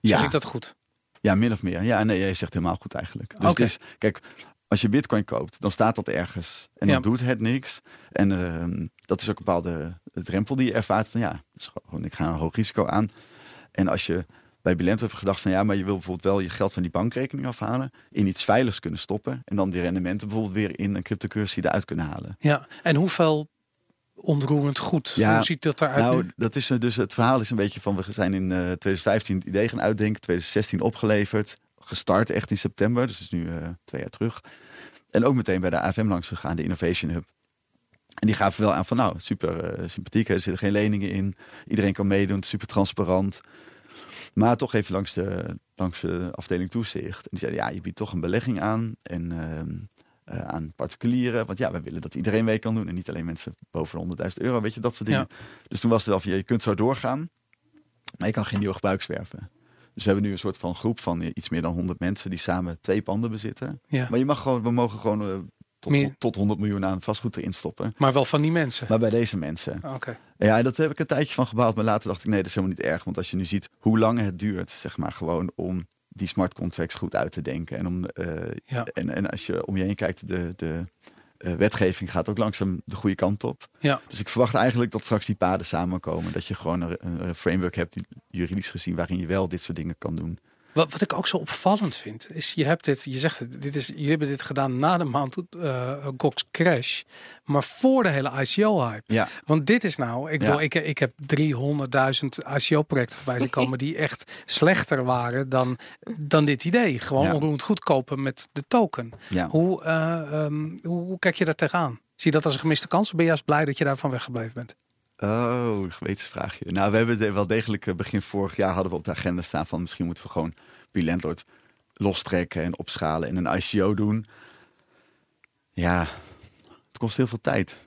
Ja. Zeg ik dat goed? Ja, min of meer. Ja, nee, jij zegt helemaal goed eigenlijk. Dus okay. is, kijk, als je bitcoin koopt, dan staat dat ergens. En dan doet het niks. En uh, dat is ook een bepaalde drempel die je ervaart van ja, is gewoon, ik ga een hoog risico aan. En als je bij Bilent heb gedacht van ja, maar je wil bijvoorbeeld wel je geld van die bankrekening afhalen, in iets veiligs kunnen stoppen en dan die rendementen bijvoorbeeld weer in een cryptocurrency eruit kunnen halen. Ja, en hoeveel onroerend goed. Ja, Hoe ziet dat eruit? Nou, dat is dus het verhaal is een beetje van we zijn in uh, 2015 het idee gaan uitdenken, 2016 opgeleverd, gestart echt in september, dus is nu uh, twee jaar terug. En ook meteen bij de AFM langs gegaan, de Innovation Hub. En die gaven wel aan van nou, super uh, sympathiek, er zitten geen leningen in, iedereen kan meedoen, super transparant. Maar toch even langs de, langs de afdeling toezicht. En die zeiden, ja, je biedt toch een belegging aan. En ehm, eh, aan particulieren. Want ja, we willen dat iedereen mee kan doen. En niet alleen mensen boven de 100.000 euro, weet je, dat soort dingen. Dus toen was het wel van, je kunt zo doorgaan. Maar je kan geen nieuwe gebruikswerven. Dus we hebben nu een soort van groep van iets meer dan 100 mensen die samen twee panden bezitten. Ja. Maar je mag gewoon, we mogen gewoon tot, tot 100 miljoen aan vastgoed erin stoppen. Maar wel van die mensen? Maar bij deze mensen. Ah, oké. Ja, dat heb ik een tijdje van gebouwd. Maar later dacht ik, nee, dat is helemaal niet erg. Want als je nu ziet hoe lang het duurt, zeg maar, gewoon om die smart contracts goed uit te denken. En, om, uh, ja. en, en als je om je heen kijkt, de, de uh, wetgeving gaat ook langzaam de goede kant op. Ja. Dus ik verwacht eigenlijk dat straks die paden samenkomen. Dat je gewoon een, een framework hebt, juridisch gezien, waarin je wel dit soort dingen kan doen. Wat, wat ik ook zo opvallend vind, is je hebt dit, je zegt het, dit is, jullie hebben dit gedaan na de maand uh, Gox Crash, maar voor de hele ICO-hype. Ja. Want dit is nou, ik, ja. ik, ik heb 300.000 ICO-projecten voorbij zien komen die echt slechter waren dan, dan dit idee. Gewoon ja. onroerend goedkopen met de token. Ja. Hoe, uh, um, hoe, hoe kijk je daar tegenaan? Zie je dat als een gemiste kans? Of ben je juist blij dat je daarvan weggebleven bent? Oh, gewetensvraagje. Nou, we hebben wel degelijk begin vorig jaar hadden we op de agenda staan van misschien moeten we gewoon Landlord lostrekken en opschalen en een ICO doen. Ja, het kost heel veel tijd.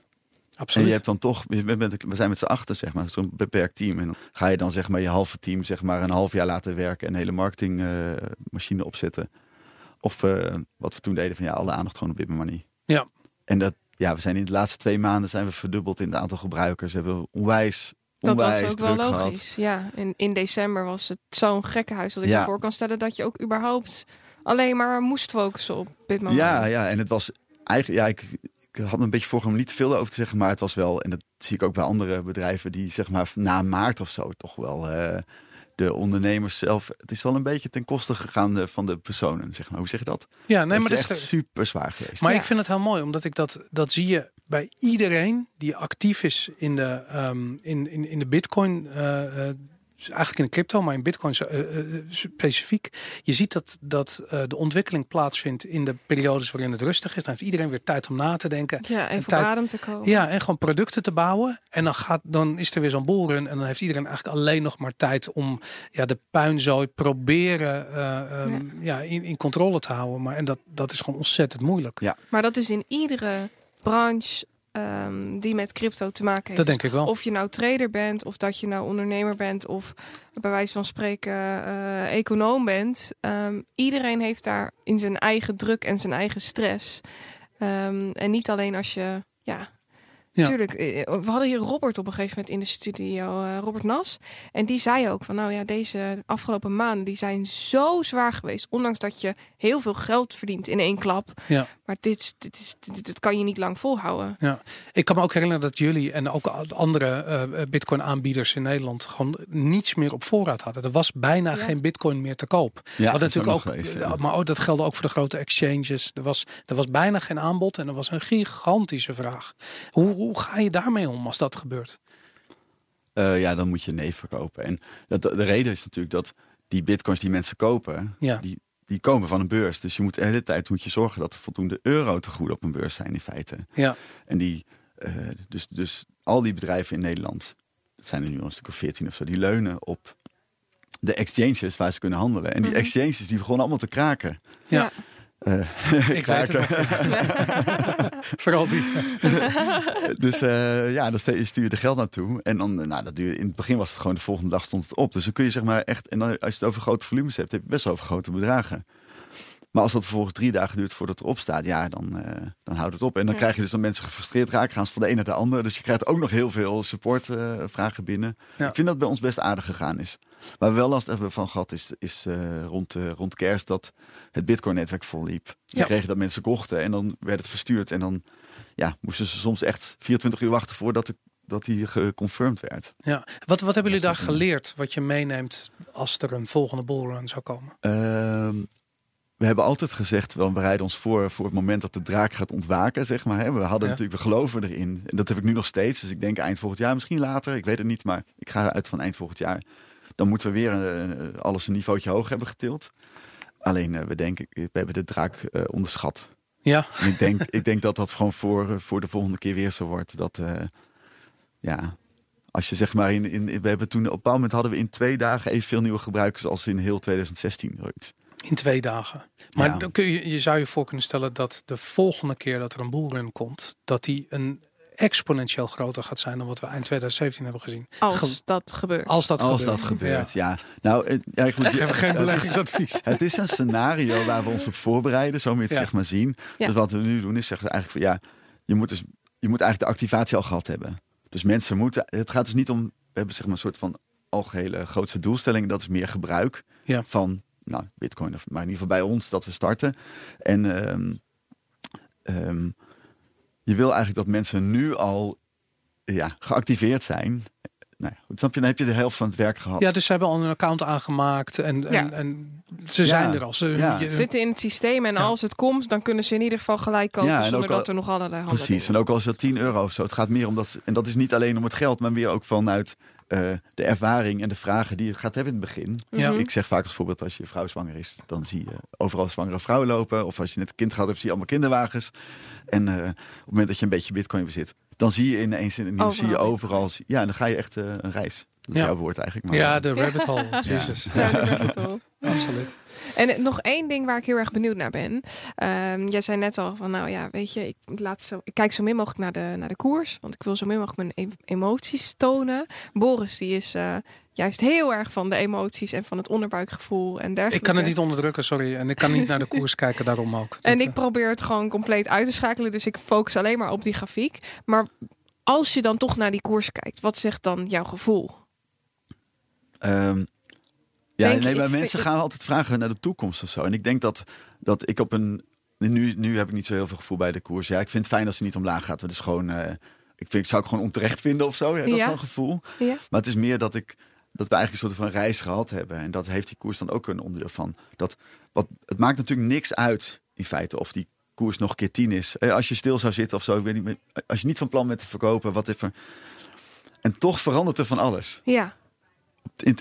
Absoluut. En je hebt dan toch, we zijn met z'n achter, zeg maar, zo'n beperkt team. En dan ga je dan zeg maar je halve team zeg maar een half jaar laten werken en een hele marketingmachine uh, opzetten. Of uh, wat we toen deden van ja, alle aandacht gewoon op Bitmoney. Ja. En dat, ja, we zijn in de laatste twee maanden zijn we verdubbeld in het aantal gebruikers. We hebben onwijs dat was ook wel logisch. Ja, in, in december was het zo'n gekke huis dat ik Ja. me voor kan stellen dat je ook überhaupt alleen maar moest focussen op dit moment. Ja, ja, en het was eigenlijk, ja, ik, ik had een beetje voorgenomen niet te veel over te zeggen, maar het was wel, en dat zie ik ook bij andere bedrijven die zeg maar na maart of zo toch wel eh, de ondernemers zelf, het is wel een beetje ten koste gegaan eh, van de personen, zeg maar. Hoe zeg je dat? Ja, nee, het maar is dat is echt super zwaar geweest. Maar Ja. ik vind het heel mooi, omdat ik dat, dat zie je bij iedereen die actief is in de, ehm, in, in, in de bitcoin. eh, eh, eigenlijk in de crypto, maar in bitcoin eh, eh, specifiek. Je ziet dat, dat eh, de ontwikkeling plaatsvindt in de periodes waarin het rustig is. Dan heeft iedereen weer tijd om na te denken. Ja, even tijd- adem te komen. Ja, en gewoon producten te bouwen. En dan, gaat, dan is er weer zo'n boelrun. En dan heeft iedereen eigenlijk alleen nog maar tijd om ja, de puinzooi proberen eh, ehm, ja. in, in controle te houden. Maar en dat, dat is gewoon ontzettend moeilijk. Ja. Maar dat is in iedere branche ehm, die met crypto te maken heeft. Dat denk ik wel. Of je nou trader bent, of dat je nou ondernemer bent, of bij wijze van spreken eh, econoom bent. Ehm, iedereen heeft daar in zijn eigen druk en zijn eigen stress. Ehm, en niet alleen als je, ja, Ja. Tuurlijk, eh, we hadden hier Robert op een gegeven moment in de studio, eh, Robert Nas. En die zei ook van, nou ja, deze afgelopen maanden die zijn zo zwaar geweest. Ondanks dat je heel veel geld verdient in één klap. Ja. Maar dit, is- dit, is, dit, dit kan je niet lang volhouden. Ik kan me ook herinneren dat jullie en ook andere eh, Bitcoin-aanbieders in Nederland gewoon niets meer op voorraad hadden. Er was bijna Ja. geen Bitcoin meer te koop. Ja, Wat dat is natuurlijk ook, geweest, ja. ja, maar ook dat geldde ook voor de grote exchanges. Er was, er was bijna geen aanbod en er was een gigantische vraag. Hoe, hoe ga je daarmee om als dat gebeurt? Eh, ja, dan moet je nee verkopen. En dat, de reden is natuurlijk dat die bitcoins die mensen kopen, Ja. die, die komen van een beurs. Dus je moet de hele tijd moet je zorgen dat er voldoende euro te goed op een beurs zijn in feite. Ja, En die, eh, dus, dus al die bedrijven in Nederland, dat zijn er nu al een stuk of 14 of zo, die leunen op de exchanges waar ze kunnen handelen. En die Mhm. exchanges die begonnen allemaal te kraken. Ja. Eh, [LAUGHS] ik weet het. [LAUGHS] Vooral die. [LAUGHS] Dus eh, ja, dan stu- stuur je er geld naartoe. En dan, nou, dat duurde, in het begin was het gewoon de volgende dag stond het op. Dus dan kun je zeg maar echt, en dan, als je het over grote volumes hebt, heb je best wel over grote bedragen. Maar als dat vervolgens drie dagen duurt voordat het erop staat, ja, dan, eh, dan houdt het op. En dan Ja. krijg je dus dat mensen gefrustreerd raken, gaan ze van de een naar de ander. Dus je krijgt ook nog heel veel supportvragen vragen binnen. Ja. Ik vind dat het bij ons best aardig gegaan is. Waar we wel last hebben van gehad is, is eh, rond, eh, rond kerst dat het Bitcoin-netwerk volliep. Dan Ja. kregen dat mensen kochten en dan werd het verstuurd. En dan ja, moesten ze soms echt 24 uur wachten voordat de, dat die geconfirmed werd. Ja. Wat, wat hebben jullie daar geleerd wat je meeneemt als er een volgende bullrun zou komen? Ehm, we hebben altijd gezegd, we bereiden ons voor voor het moment dat de draak gaat ontwaken, zeg maar. Hè. We hadden Ja. natuurlijk, we geloven erin. En dat heb ik nu nog steeds. Dus ik denk eind volgend jaar, misschien later. Ik weet het niet, maar ik ga uit van eind volgend jaar. Dan moeten we weer eh, alles een niveautje hoger hebben getild. Alleen, eh, we denken, we hebben de draak eh, onderschat. Ja, En ik denk, ik denk dat dat gewoon voor, eh, voor de volgende keer weer zo wordt. Dat, eh, ja, Als je zeg maar in, in we hebben toen op een bepaald moment hadden we in twee dagen evenveel nieuwe gebruikers als in heel 2016. Zoiets. In twee dagen. Maar Ja. dan kun je, je zou je voor kunnen stellen dat de volgende keer dat er een bullrun komt, dat die een exponentieel groter gaat zijn dan wat we eind 2017 hebben gezien. Als Ge- dat gebeurt. als dat Als gebeurt. dat gebeurt, ja. Nou, eh, ja, ik moet geen het is- beleggingsadvies. [LAUGHS] Het is een scenario waar we ons op voorbereiden, zo moet je het Ja. zeg maar zien. Ja. Dus wat we nu doen is zeggen we eigenlijk van ja, je moet, dus, je moet eigenlijk de activatie al gehad hebben. Dus mensen moeten, het gaat dus niet om, we hebben zeg maar een soort van algehele grootste doelstelling, dat is meer gebruik Ja. van nou, bitcoin, of, maar in ieder geval bij ons dat we starten. En ehm, ehm, je wil eigenlijk dat mensen nu al ja, geactiveerd zijn. Nou, goed, snap je, dan heb je de helft van het werk gehad. Ja, dus ze hebben al een account aangemaakt en, en, Ja. en ze zijn er al. Ze, Ja. je- zitten in het systeem en Ja. als het komt, dan kunnen ze in ieder geval gelijk kopen Ja, en zonder al- dat er nog allerlei handen Precies, en ook al is dat 10 euro of zo. Het gaat meer om dat, ze- en dat is niet alleen om het geld, maar meer ook vanuit eh, de ervaring en de vragen die je gaat hebben in het begin. Ja. Mhm. Ik zeg vaak als voorbeeld, als je vrouw zwanger is, dan zie je overal zwangere vrouwen lopen. Of als je net een kind gehad hebt, zie je allemaal kinderwagens. En eh, op het moment dat je een beetje bitcoin bezit, dan zie je ineens in het nieuws, zie je Overal overal. Ja, en dan ga je echt eh, een reis. Dat is Ja. jouw woord eigenlijk. Maar, ja, [LAUGHS] de rabbit hole. Jezus. Ja, wel. Absoluut. En eh, nog één ding waar ik heel erg benieuwd naar ben. Ehm, jij zei net al van, nou ja, weet je, ik, laat zo, ik kijk zo min mogelijk naar de, naar de koers. Want ik wil zo min mogelijk mijn emoties tonen. Boris, die is eh, juist heel erg van de emoties en van het onderbuikgevoel en dergelijke. Ik kan het niet onderdrukken, sorry. En ik kan niet naar de koers [LAUGHS] kijken, daarom ook. En ik probeer het gewoon compleet uit te schakelen. Dus ik focus alleen maar op die grafiek. Maar als je dan toch naar die koers kijkt, wat zegt dan jouw gevoel? Ehm, ja, Denk nee, je- maar mensen ik- [LAUGHS] gaan altijd vragen naar de toekomst of zo. En ik denk dat, dat ik op een. Nu, nu heb ik niet zo heel veel gevoel bij de koers. Ja, ik vind het fijn als ze niet omlaag gaat. Want het is gewoon. eh, ik vind, ik zou het gewoon onterecht vinden of zo. Ja, dat is Ja. een gevoel. Ja. Maar het is meer dat ik. Dat we eigenlijk een soort van reis gehad hebben. En dat heeft die koers dan ook een onderdeel van. Dat, wat, het maakt natuurlijk niks uit in feite of die koers nog een keer 10 is. Eh, Als je stil zou zitten of zo. Ik weet niet, als je niet van plan bent te verkopen, wat even. En toch verandert er van alles. Ja,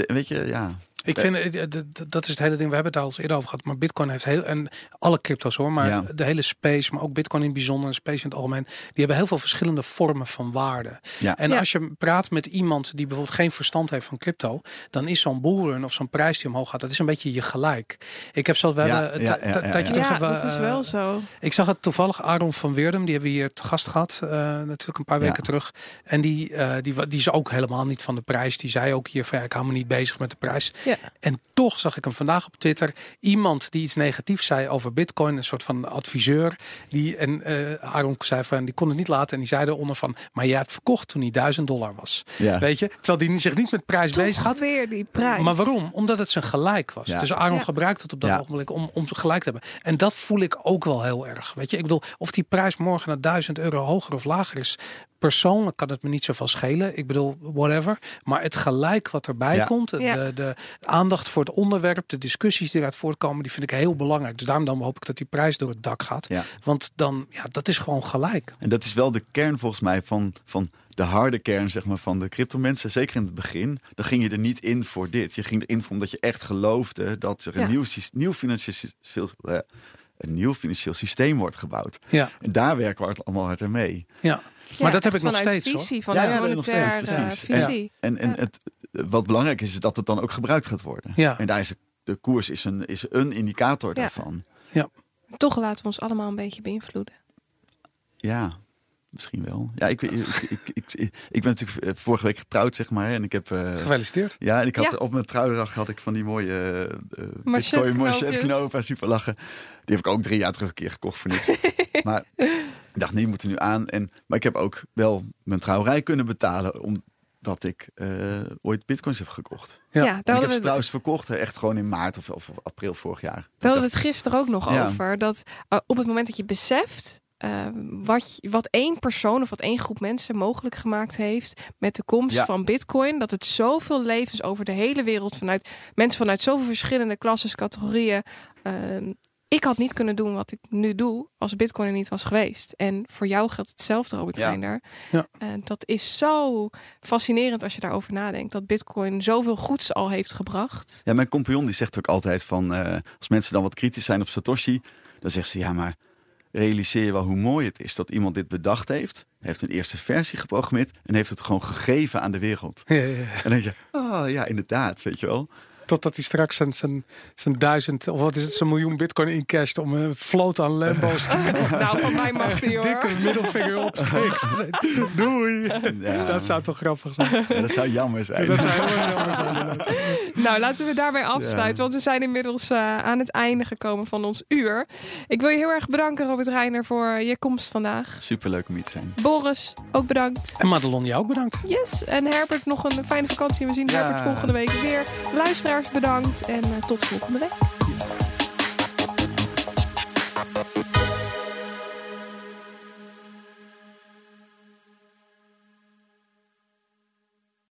weet je, ja. Ik vind, eh, d- d- dat is het hele ding, we hebben het daar al eens eerder over gehad. Maar Bitcoin heeft heel, en alle crypto's hoor, maar Ja. de hele space, maar ook Bitcoin in het bijzonder en space in het algemeen, die hebben heel veel verschillende vormen van waarde. Ja. En Ja. als je praat met iemand die bijvoorbeeld geen verstand heeft van crypto, dan is zo'n bullrun of zo'n prijs die omhoog gaat, dat is een beetje je gelijk. Ik heb zelfs, we Ja, hebben, ja, een ti- ja, tijdje terug dat is eh, wel zo. ik zag het toevallig Aaron van Weerdem, die hebben we hier te gast gehad, eh, natuurlijk een paar Ja. weken terug. En die, eh, die, die is ook helemaal niet van de prijs. Die zei ook hier van ja, ik hou me niet bezig met de prijs. Ja. En toch zag ik hem vandaag op Twitter iemand die iets negatiefs zei over Bitcoin, een soort van adviseur. Die en eh Aaron zei van die kon het niet laten en die zei eronder van, maar jij hebt verkocht toen hij 1000 dollar was. Ja. Weet je, terwijl die zich niet met prijs bezig had. weer die prijs. Maar waarom? Omdat het zijn gelijk was. Ja. Dus Aaron Ja. gebruikt het op dat Ja. ogenblik om, om gelijk te hebben. En dat voel ik ook wel heel erg. Weet je, ik bedoel, of die prijs morgen naar 1000 euro hoger of lager is. Persoonlijk kan het me niet zoveel schelen. Ik bedoel, whatever. Maar het gelijk wat erbij Ja. komt, Ja. de, de aandacht voor het onderwerp, de discussies die eruit voortkomen, die vind ik heel belangrijk. Dus daarom dan hoop ik dat die prijs door het dak gaat. Ja. Want dan, ja, dat is gewoon gelijk. En dat is wel de kern volgens mij van, van de harde kern zeg maar, van de crypto mensen. Zeker in het begin. Dan ging je er niet in voor dit. Je ging erin voor omdat je echt geloofde dat er een Ja. nieuw, nieuw, financieel, eh, een nieuw financieel systeem wordt gebouwd. Ja, En daar werken we allemaal hard aan mee. ja. Ja, maar dat heb ik nog steeds hoor. visie, vanuit Ja, ja, nog steeds, precies. visie. En, en Ja. het, wat belangrijk is, is dat het dan ook gebruikt gaat worden. Ja. En daar is de koers is een, is een indicator Ja. daarvan. Toch laten we ons allemaal een beetje beïnvloeden. Ja, misschien wel. Ja, ik, ik, ik, ik, ik, ik ben natuurlijk eh, vorige week getrouwd, zeg maar. En ik heb. eh, Gefeliciteerd. ja, en ik had Ja. op mijn trouwdag had ik van die mooie uh, Manchetknoopjes. manchetknopen, super lachen. Die heb ik ook drie jaar terug een keer gekocht voor niks. [LAUGHS] maar ik dacht, nee, moeten nu aan. En, maar ik heb ook wel mijn trouwerij kunnen betalen omdat ik eh, ooit bitcoins heb gekocht. Ja. Ja, En daar ik heb ze we, trouwens verkocht, hè, echt gewoon in maart of, of april vorig jaar. daar hadden we het gisteren ook nog Ja. over. Dat eh, op het moment dat je beseft eh, wat, wat één persoon of wat één groep mensen mogelijk gemaakt heeft met de komst Ja. van Bitcoin, dat het zoveel levens over de hele wereld vanuit mensen vanuit zoveel verschillende klasses, categorieën. ehm, ik had niet kunnen doen wat ik nu doe als Bitcoin er niet was geweest. En voor jou geldt hetzelfde, Robert Ja. Reinder. Ja. En dat is zo fascinerend als je daarover nadenkt. Dat Bitcoin zoveel goeds al heeft gebracht. Ja, mijn compagnon die zegt ook altijd van... eh, als mensen dan wat kritisch zijn op Satoshi... dan zegt ze, ja, maar realiseer je wel hoe mooi het is dat iemand dit bedacht heeft. Heeft een eerste versie geprogrammeerd en heeft het gewoon gegeven aan de wereld. Ja, ja, ja. En dan denk je, oh ja, inderdaad, weet je wel. Totdat hij straks zijn, zijn, zijn duizend, of wat is het, zijn miljoen bitcoin incasht om een vloot aan Lambo's te [LAUGHS] kopen. Nou, van mij mag die hoor. Dikke middelvinger opsteekt. [LAUGHS] Doei. Ja. Dat zou toch grappig zijn. Ja, dat zou jammer zijn. Dat zou heel jammer zijn. Nou, laten we daarmee afsluiten, want we zijn inmiddels eh, aan het einde gekomen van ons uur. Ik wil je heel erg bedanken, Robert Reiner, voor je komst vandaag. Superleuk om hier te zijn. Boris, ook bedankt. En Madelon, jou ook bedankt. Yes, en Herbert nog een fijne vakantie. We zien Ja. Herbert volgende week weer. Luisteraars bedankt en eh, tot volgende week.